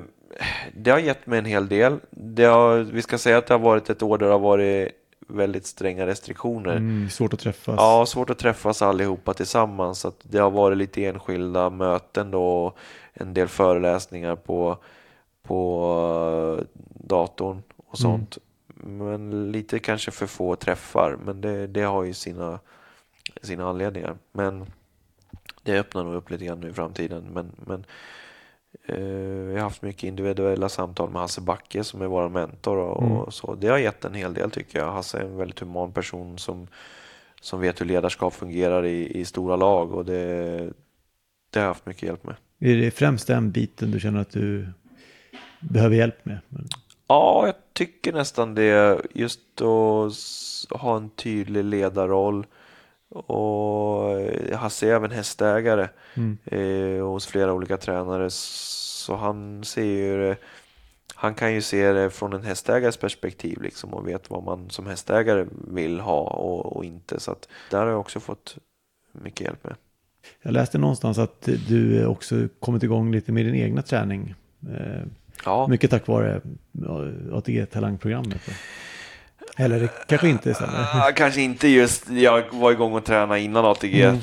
det har gett mig en hel del. Det har, vi ska säga att det har varit ett år där det har varit väldigt stränga restriktioner. Mm, svårt att träffas. Ja, svårt att träffas allihopa tillsammans. Så det har varit lite enskilda möten då, och en del föreläsningar på, på eh, datorn och Mm. sånt. Men lite kanske för få träffar, men det, det har ju sina, sina anledningar. Men det öppnar nog upp lite grann nu i framtiden. Men, men eh, jag har haft mycket individuella samtal med Hasse Backe som är vår mentor och, Mm. och så. Det har gett en hel del tycker jag. Hasse är en väldigt human person som, som vet hur ledarskap fungerar i, i stora lag och det, det har jag haft mycket hjälp med. Är det främst den biten du känner att du behöver hjälp med? Ja, jag tycker nästan det. Just att ha en tydlig ledarroll. Och Hasse är även hästägare Mm. eh, hos flera olika tränare. Så han ser ju han kan ju se det från en hästägares perspektiv liksom och vet vad man som hästägare vill ha och, och inte. Så att där har jag också fått mycket hjälp med. Jag läste någonstans att du också kommit igång lite med din egna träning. Eh, Ja, Mycket tack vare ja, ATG Talangprogrammet. då. Eller det kanske inte stämmer. Ah, kanske inte just, jag var igång och tränade innan ATG Mm.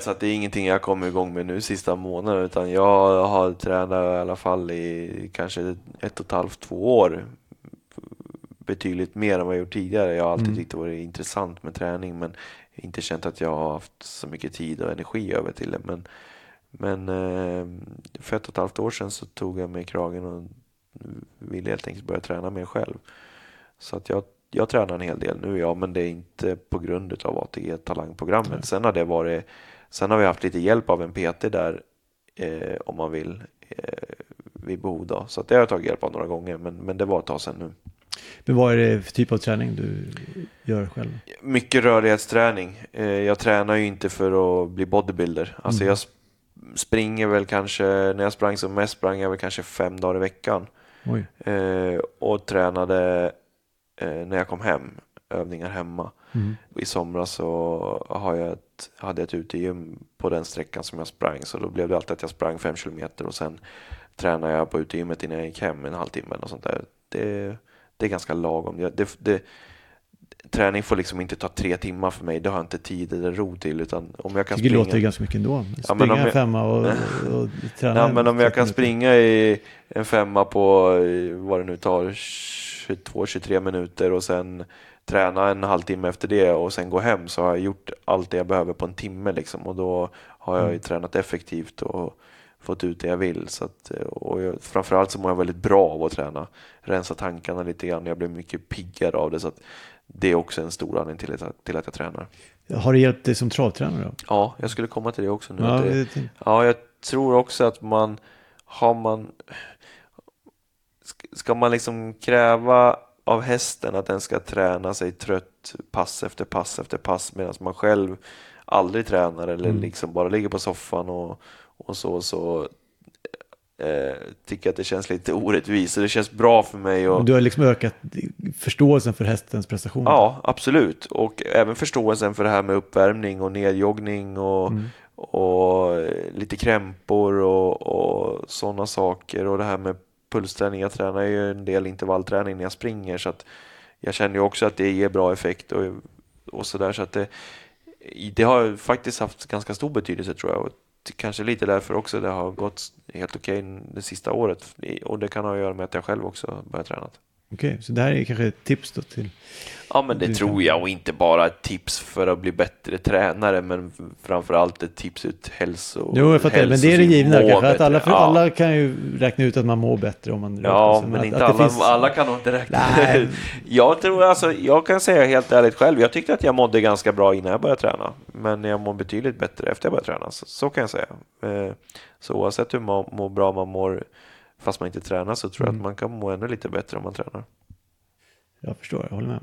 så att det är ingenting jag kommer igång med nu sista månaden utan jag har tränat i alla fall i kanske ett och ett halvt, två år betydligt mer än vad jag gjort tidigare. Jag har alltid Mm. tyckt det varit intressant med träning men inte känt att jag har haft så mycket tid och energi över till det. Men, men eh, för ett och ett halvt år sedan så tog jag mig kragen och ville helt enkelt börja träna mer själv. Så att jag, jag tränar en hel del nu, ja, men det är inte på grund av ATG talangprogrammet. Nej. Sen har det varit, sen har vi haft lite hjälp av en PT där eh, om man vill eh, vid behov då. Så att det har jag tagit hjälp av några gånger, men, men det var ett tag sedan nu. Men vad är det för typ av träning du gör själv? Mycket rörlighetsträning. Eh, jag tränar ju inte för att bli bodybuilder. Alltså Mm. jag springer väl kanske, när jag sprang som mest sprang jag väl kanske fem dagar i veckan. Eh, och tränade eh, när jag kom hem, övningar hemma. Mm. I somras så har jag ett, hade jag ett utegym på den sträckan som jag sprang så då blev det alltid att jag sprang fem kilometer och sen tränade jag på utegymmet innan jag gick hem en halvtimme något sånt där. Det, det är ganska lagom. Det, det, träning får liksom inte ta tre timmar för mig, det har jag inte tid eller ro till utan om jag kan tycker det låter springa ganska mycket ändå. Ja, men Springa om en jag- femma och, och, och träna. Ja, men om jag 30 kan springa i en femma på eh, vad det nu tar 22-23 minuter och sen träna en halvtimme efter det och sen gå hem så har jag gjort allt det jag behöver på en timme liksom och då har jag ju tränat effektivt och fått ut det jag vill. Så att, och jag, framförallt så mår jag väldigt bra av att träna. Rensa tankarna lite grann. Jag blir mycket piggare av det. Så att det är också en stor anledning till, att- till att jag tränar. Har det hjälpt dig som travtränare då? Ja, jag skulle komma till det också nu. Ja, det, ja, jag tror också att man har man sk- ska man liksom kräva av hästen att den ska träna sig trött pass efter pass efter pass medan man själv aldrig tränar eller Mm. liksom bara ligger på soffan och, och så så eh, tycker att det känns lite orättvist. Så det känns bra för mig och Du har liksom ökat förståelsen för hästens prestationer. Ja, absolut. Och även förståelsen för det här med uppvärmning och nedjoggning och, Mm. och eh, lite krämpor och, och sådana saker. Och det här med pulsträning. Jag tränar ju en del intervallträning när jag springer så att jag känner ju också att det ger bra effekt och, och sådär. Så att det, det har faktiskt haft ganska stor betydelse tror jag. Kanske lite därför också det har gått helt okej det sista året. Och det kan ha att göra med att jag själv också börjat träna. Okej, så det här är kanske ett tips då till... Ja, men det tror jag och inte bara ett tips för att bli bättre tränare, men framförallt ett tips ut hälso. Jo, jag fattar. Men det är det givna kanske. Att alla, för ja. alla kan ju räkna ut att man mår bättre om man Ja, sig. men att, inte att alla, finns- alla kan nog inte räkna Nej. ut. Jag tror alltså, jag kan säga helt ärligt själv, jag tyckte att jag mådde ganska bra innan jag började träna. Men jag mår betydligt bättre efter jag började träna, så, så kan jag säga. Eh, Så oavsett hur man mår bra man mår, fast man inte tränar, så tror jag Mm. att man kan må ännu lite bättre om man tränar. Jag förstår, jag håller med.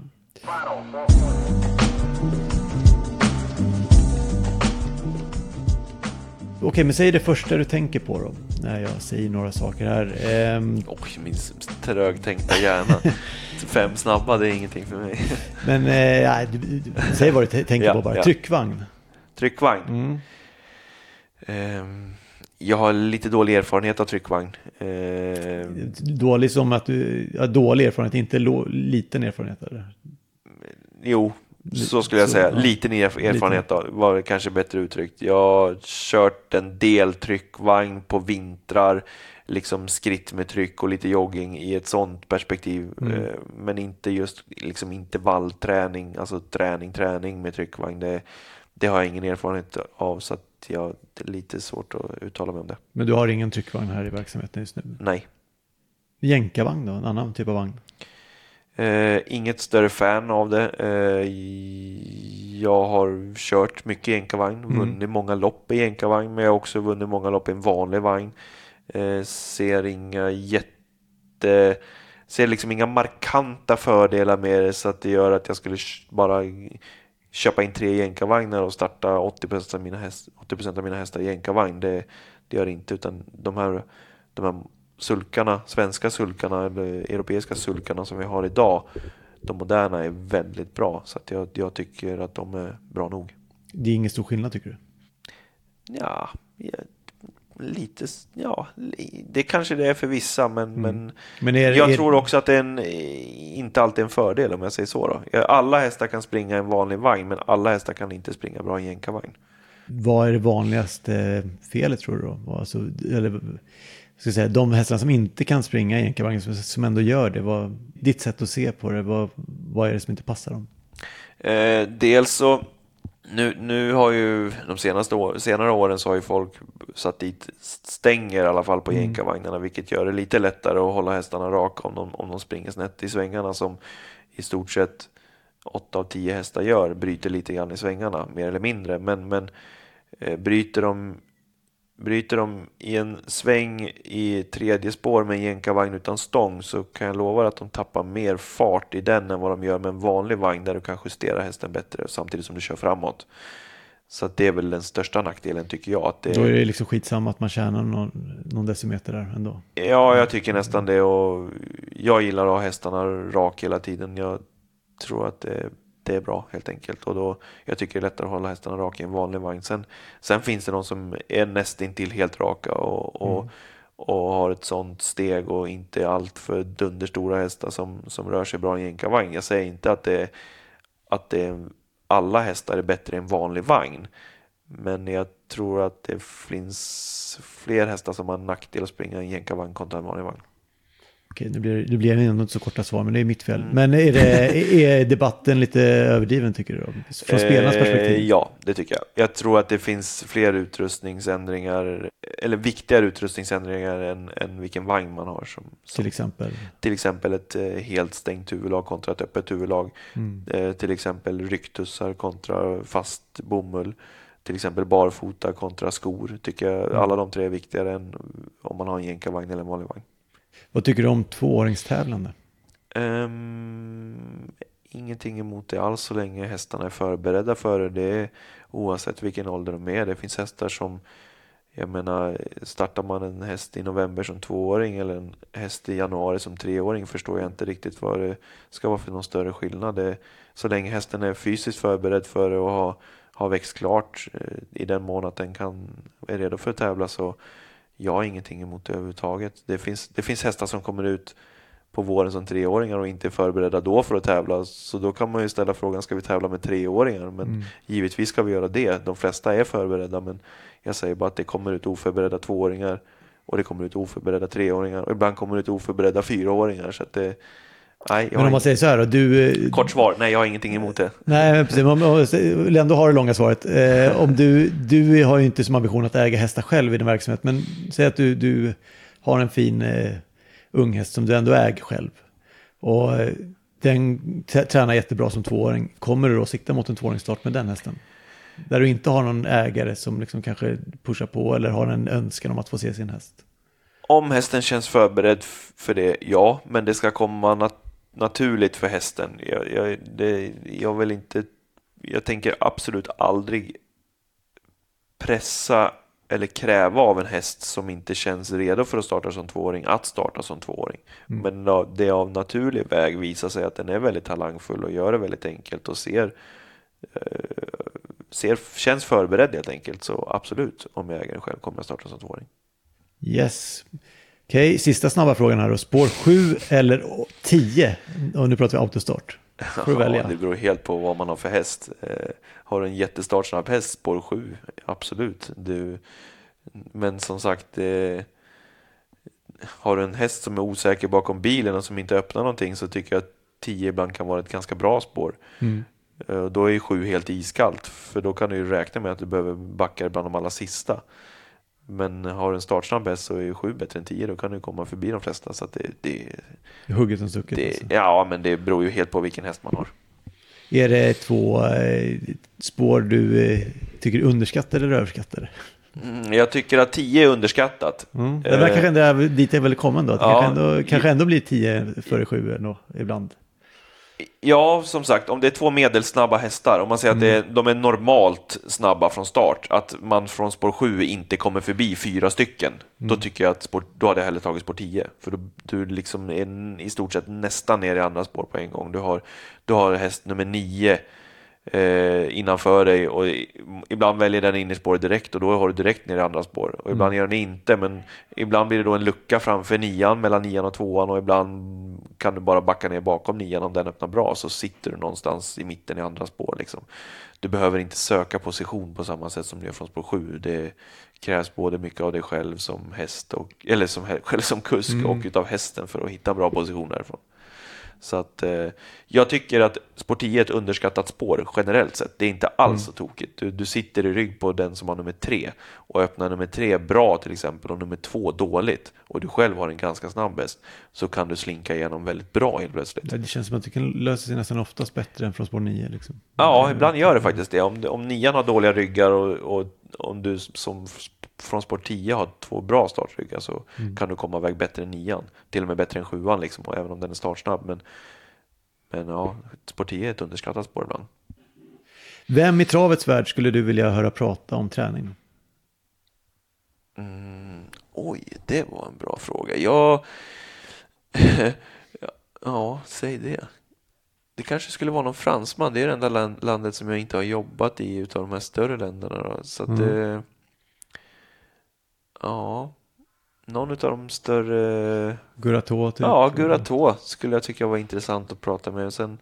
Okej, men säg det första du tänker på då, när jag säger några saker här. Ehm, Oj, min trögtänkta hjärna. Fem snabba, det är ingenting för mig. men eh, du, du, säg vad du tänker Ja, på bara. ja. Tryckvagn. Tryckvagn. Mm. Ehm, jag har lite dålig erfarenhet av tryckvagn. Ehm, Dålig som att du, ja, dålig erfarenhet, inte lo, liten erfarenhet. Eller? jo, så skulle jag Så, säga. ja. Liten erf- erfarenhet av, var det kanske bättre uttryckt. Jag har kört en del tryckvagn på vintrar, liksom skritt med tryck och lite jogging i ett sånt perspektiv. Mm. Ehm, men inte just liksom intervallträning, alltså träning, träning med tryckvagn. Det, det har jag ingen erfarenhet av så att jag, det är lite svårt att uttala mig om det. Men du har ingen tryckvagn här i verksamheten just nu. Nej. Jänkarvagn då, en annan typ av vagn. Eh, inget större fan av det. Eh, jag har kört mycket jänkarvagn, Mm. vunnit många lopp i jänkarvagn, men jag har också vunnit många lopp i en vanlig vagn. Eh, ser inga jätte... Ser liksom inga markanta fördelar med det så att det gör att jag skulle bara köpa in tre jänkarvagnar och starta 80% av mina, häst, 80 av mina hästar i jänkarvagn. Det, det gör det inte, utan de här, de här sulkarna, svenska sulkarna eller europeiska sulkarna som vi har idag, de moderna är väldigt bra. Så att jag, jag tycker att de är bra nog. Det är ingen stor skillnad tycker du? Ja, ja, lite, ja, det kanske det är för vissa, men, men Men är, jag är, tror också att det är en, inte alltid en fördel om jag säger så. Då. Alla hästar kan springa en vanlig vagn, men alla hästar kan inte springa bra i en jänkarvagn. Vad är det vanligaste felet tror du då? Alltså, eller, ska säga, de hästarna som inte kan springa i jänkarvagn som, som ändå gör det. Vad, ditt sätt att se på det, vad, vad är det som inte passar dem? Eh, dels så, nu, nu har ju de senaste år, senare åren så har ju folk satt dit stänger i alla fall på Mm. jänkarvagnarna, vilket gör det lite lättare att hålla hästarna raka om de, om de springer snett i svängarna som i stort sett 8 av 10 hästar gör, bryter lite grann i svängarna, mer eller mindre. Men, men eh, bryter, de, bryter de i en sväng i tredje spår med en jänkarvagn utan stång så kan jag lova att de tappar mer fart i den än vad de gör med en vanlig vagn där du kan justera hästen bättre samtidigt som du kör framåt. Så att det är väl den största nackdelen tycker jag. Att det, Då är det liksom skitsamma att man tjänar någon, någon decimeter där ändå. Ja, jag tycker nästan det och jag gillar att ha hästarna rak hela tiden. Jag tror att det, det är bra helt enkelt och då jag tycker det är lättare att hålla hästarna raka i en vanlig vagn. Sen, sen finns det de som är nästintill helt raka och, och, och har ett sånt steg och inte allt för dunderstora hästar som, som rör sig bra i en jänkarvagn. Jag säger inte att det, att det alla hästar är bättre en vanlig vagn. Men jag tror att det finns fler hästar som har nackdel att springa i en jänkarvagn kontra en vanlig vagn. Okej, nu blir, nu blir det ändå inte så korta svar, men det är mitt Mm. fel. Men är, det, är debatten lite överdriven tycker du? Då? Från spelarnas Eh, perspektiv? Ja, det tycker jag. Jag tror att det finns fler utrustningsändringar, eller viktigare utrustningsändringar än, än vilken vagn man har. Som, som Till exempel. till exempel ett eh, helt stängt huvudlag kontra ett öppet huvudlag. Mm. Eh, till exempel rycktussar kontra fast bomull. Till exempel barfota kontra skor. Tycker jag Mm. alla de tre är viktigare än om man har en jänkarvagn eller en vanlig vagn. Vad tycker du om tvååringstävlande? Um, ingenting emot det alls så länge hästarna är förberedda för det. det är, oavsett vilken ålder de är. Det finns hästar som, jag menar, startar man en häst i november som tvååring eller en häst i januari som treåring förstår jag inte riktigt vad det ska vara för någon större skillnad. Det, så länge hästen är fysiskt förberedd för det och har, har växt klart eh, i den mån att den kan, är redo för att tävla så jag har ingenting emot det överhuvudtaget. Det finns, det finns hästar som kommer ut på våren som treåringar och inte är förberedda då för att tävla. Så då kan man ju ställa frågan, ska vi tävla med treåringar? Men Mm. givetvis ska vi göra det. De flesta är förberedda, men jag säger bara att det kommer ut oförberedda tvååringar och det kommer ut oförberedda treåringar och ibland kommer det ut oförberedda fyraåringar. Så att det, nej, Men har om man säger så här då, du... eh, Kort svar, nej jag har ingenting emot det. Nej, men precis. Vill ändå ha det långa svaret. Eh, om du, du har ju inte som ambition att äga hästar själv i din verksamhet, men säg att du, du har en fin eh, unghäst som du ändå äger själv. Och eh, den tränar jättebra som tvååring. Kommer du då sikta mot en tvååringsstart med den hästen? Där du inte har någon ägare som liksom kanske pushar på eller har en önskan om att få se sin häst. Om hästen känns förberedd för det, ja, men det ska komma nat- naturligt för hästen. Jag, jag, det, jag vill inte, jag tänker absolut aldrig pressa eller kräva av en häst som inte känns redo för att starta som tvååring att starta som tvååring. Men då, det av naturlig väg visar sig att den är väldigt talangfull och gör det väldigt enkelt och ser, eh, ser känns förberedd helt enkelt. Så absolut, om jag äger den själv kommer jag starta som tvååring. Yes. Okej, sista snabba frågan här då. Spår 7 eller 10? Och nu pratar vi autostart. Får du välja. Ja, det beror helt på vad man har för häst. Eh, har du en jättestartsnabb häst, spår 7, absolut. Du, men som sagt, eh, har du en häst som är osäker bakom bilen och som inte öppnar någonting så tycker jag att 10 ibland kan vara ett ganska bra spår. Mm. Eh, och då är ju 7 helt iskallt, för då kan du ju räkna med att du behöver backa bland de allra sista. Men har du en startsnabb häst så är ju 7 bättre än 10, då kan du komma förbi de flesta. Så att det, det, Hugget som stucket. det, alltså. ja, men det beror ju helt på vilken häst man har. Är det två eh, spår du eh, tycker underskattar eller överskattar? Mm, jag tycker att 10 är underskattat. Mm. Det Eh, verkar ändå, där- dit är väl kommen då. Att det ja. kanske, ändå, kanske ändå blir 10 före 7 ändå, ibland. Ja, som sagt, om det är två medelsnabba hästar, om man säger att det är, de är normalt snabba från start, att man från spår 7 inte kommer förbi fyra stycken, då tycker jag att spår, då hade jag hellre tagit spår 10. För då, du liksom är i stort sett nästan ner i andra spår på en gång. Du har, du har häst nummer 9 eh, innanför dig och ibland väljer den in i spåret direkt och då har du direkt ner i andra spår. Och ibland gör den inte, men ibland blir det då en lucka framför nian, mellan nian och tvåan och ibland kan du bara backa ner bakom nian om den öppnar bra så sitter du någonstans i mitten i andra spår. Liksom. Du behöver inte söka position på samma sätt som du gör från spår 7. Det krävs både mycket av dig själv som häst och, eller som, själv som kusk och utav hästen för att hitta en bra position därifrån. Så att eh, jag tycker att 10 är ett underskattat spår generellt sett. Det är inte alls så tokigt. Du, du sitter i rygg på den som har nummer tre och öppnar nummer tre bra till exempel och nummer två dåligt och du själv har en ganska snabb häst så kan du slinka igenom väldigt bra helt plötsligt. Det känns som att det kan lösa sig nästan oftast bättre än från spår 9. Liksom. Ja, ibland gör det faktiskt det. Om, om nian har dåliga ryggar och, och om du som från sport 10 har två bra startryggar så kan du komma iväg bättre än nian. Till och med bättre än sjuan, liksom, och även om den är startsnabb. Men, men ja, sport 10 är ett underskattat spår ibland. Vem i travets värld skulle du vilja höra prata om träning? Mm, oj, det var en bra fråga. Jag... ja, säg det. Det kanske skulle vara någon fransman. Det är det enda land, landet som jag inte har jobbat i utav de här större länderna. Då. Så att Mm. Ja, någon utav de större... Gurato typ? Ja, Gurato skulle jag tycka var intressant att prata med. Sen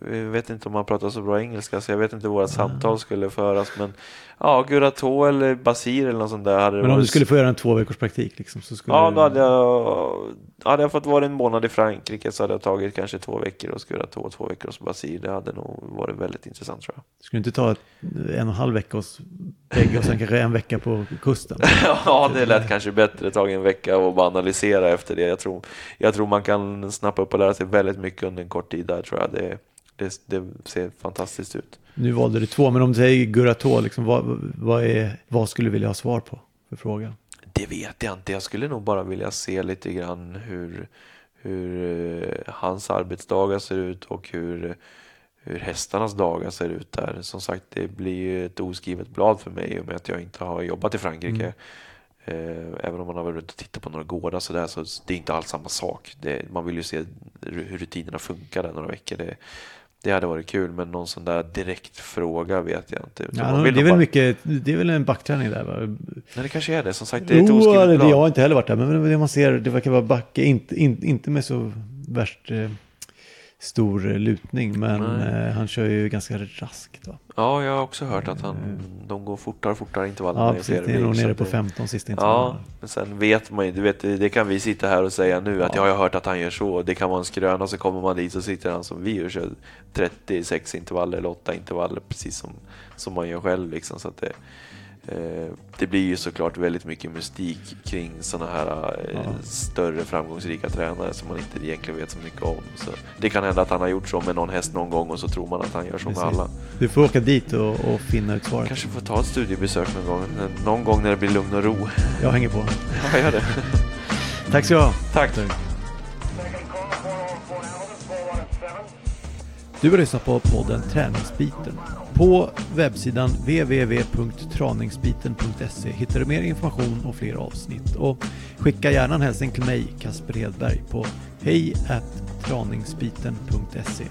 jag vet inte om han pratar så bra engelska så jag vet inte hur våra samtal skulle föras men ja, Gurato eller Basir eller något sånt där Men om du varit- skulle få göra en två veckors praktik liksom, så skulle Ja, du... då hade jag, hade jag fått vara en månad i Frankrike så hade jag tagit kanske två veckor hos Gurato och två veckor hos Basir. Det hade nog varit väldigt intressant tror jag. Skulle du inte ta ett, en och en halv vecka hos bägge och sen kanske en vecka på kusten? Ja, det lät kanske bättre. Tagit en vecka och bara analysera efter det. Jag tror, jag tror man kan snappa upp och lära sig väldigt mycket under en kort tid där tror jag. Det, det, det ser fantastiskt ut. Nu valde du två, men om du säger Gurato, liksom, vad, vad, är, vad skulle du vilja ha svar på för fråga? Det vet jag inte. Jag skulle nog bara vilja se lite grann hur, hur eh, hans arbetsdagar ser ut och hur, hur hästarnas dagar ser ut där. Som sagt, det blir ju ett oskrivet blad för mig i och med att jag inte har jobbat i Frankrike. Eh, Även om man har varit ute och tittat på några gårdar så där så det är inte alls samma sak. Det, man vill ju se hur rutinerna funkar där några veckor. Det, det hade varit kul, men någon sån där direkt fråga vet jag inte. Ja, det, är väl bara- mycket, det är väl en backträning där va? Nej, det kanske är det. Som sagt, det är ett Jo, oskrivet blad. jag har inte heller varit där, men det man ser, det verkar vara backe, inte, inte, inte med så värst eh, stor eh, lutning, men Nej. eh, han kör ju ganska raskt. Va? Ja, jag har också hört att han, de går fortare och fortare intervallerna Ja, precis, det är nog nere på det- 15 sista Ja, intervallerna. men sen vet man ju, du vet, det kan vi sitta här och säga nu att Ja. jag har hört att han gör så. Det kan vara en skröna, så kommer man dit så sitter han som vi gör, kör 36 intervaller eller 8 intervaller, precis som, som man gör själv. Liksom, så att det, eh, det blir ju såklart väldigt mycket mystik kring sådana här eh, Ja. större framgångsrika tränare som man inte egentligen vet så mycket om. Så det kan hända att han har gjort så med någon häst någon gång och så tror man att han gör så med alla. Du får åka dit och, och finna ut svaret. Kanske får ta ett studiebesök någon gång, någon gång när det blir lugn och ro. Jag hänger på. Ja, gör det. Tack så du ha. Tack. Du har lyssnat på podden Träningsbiten. På webbsidan www.traningsbiten.se hittar du mer information och fler avsnitt. Och skicka gärna en hälsning till mig, Kasper Hedberg, på hej traningsbiten.se.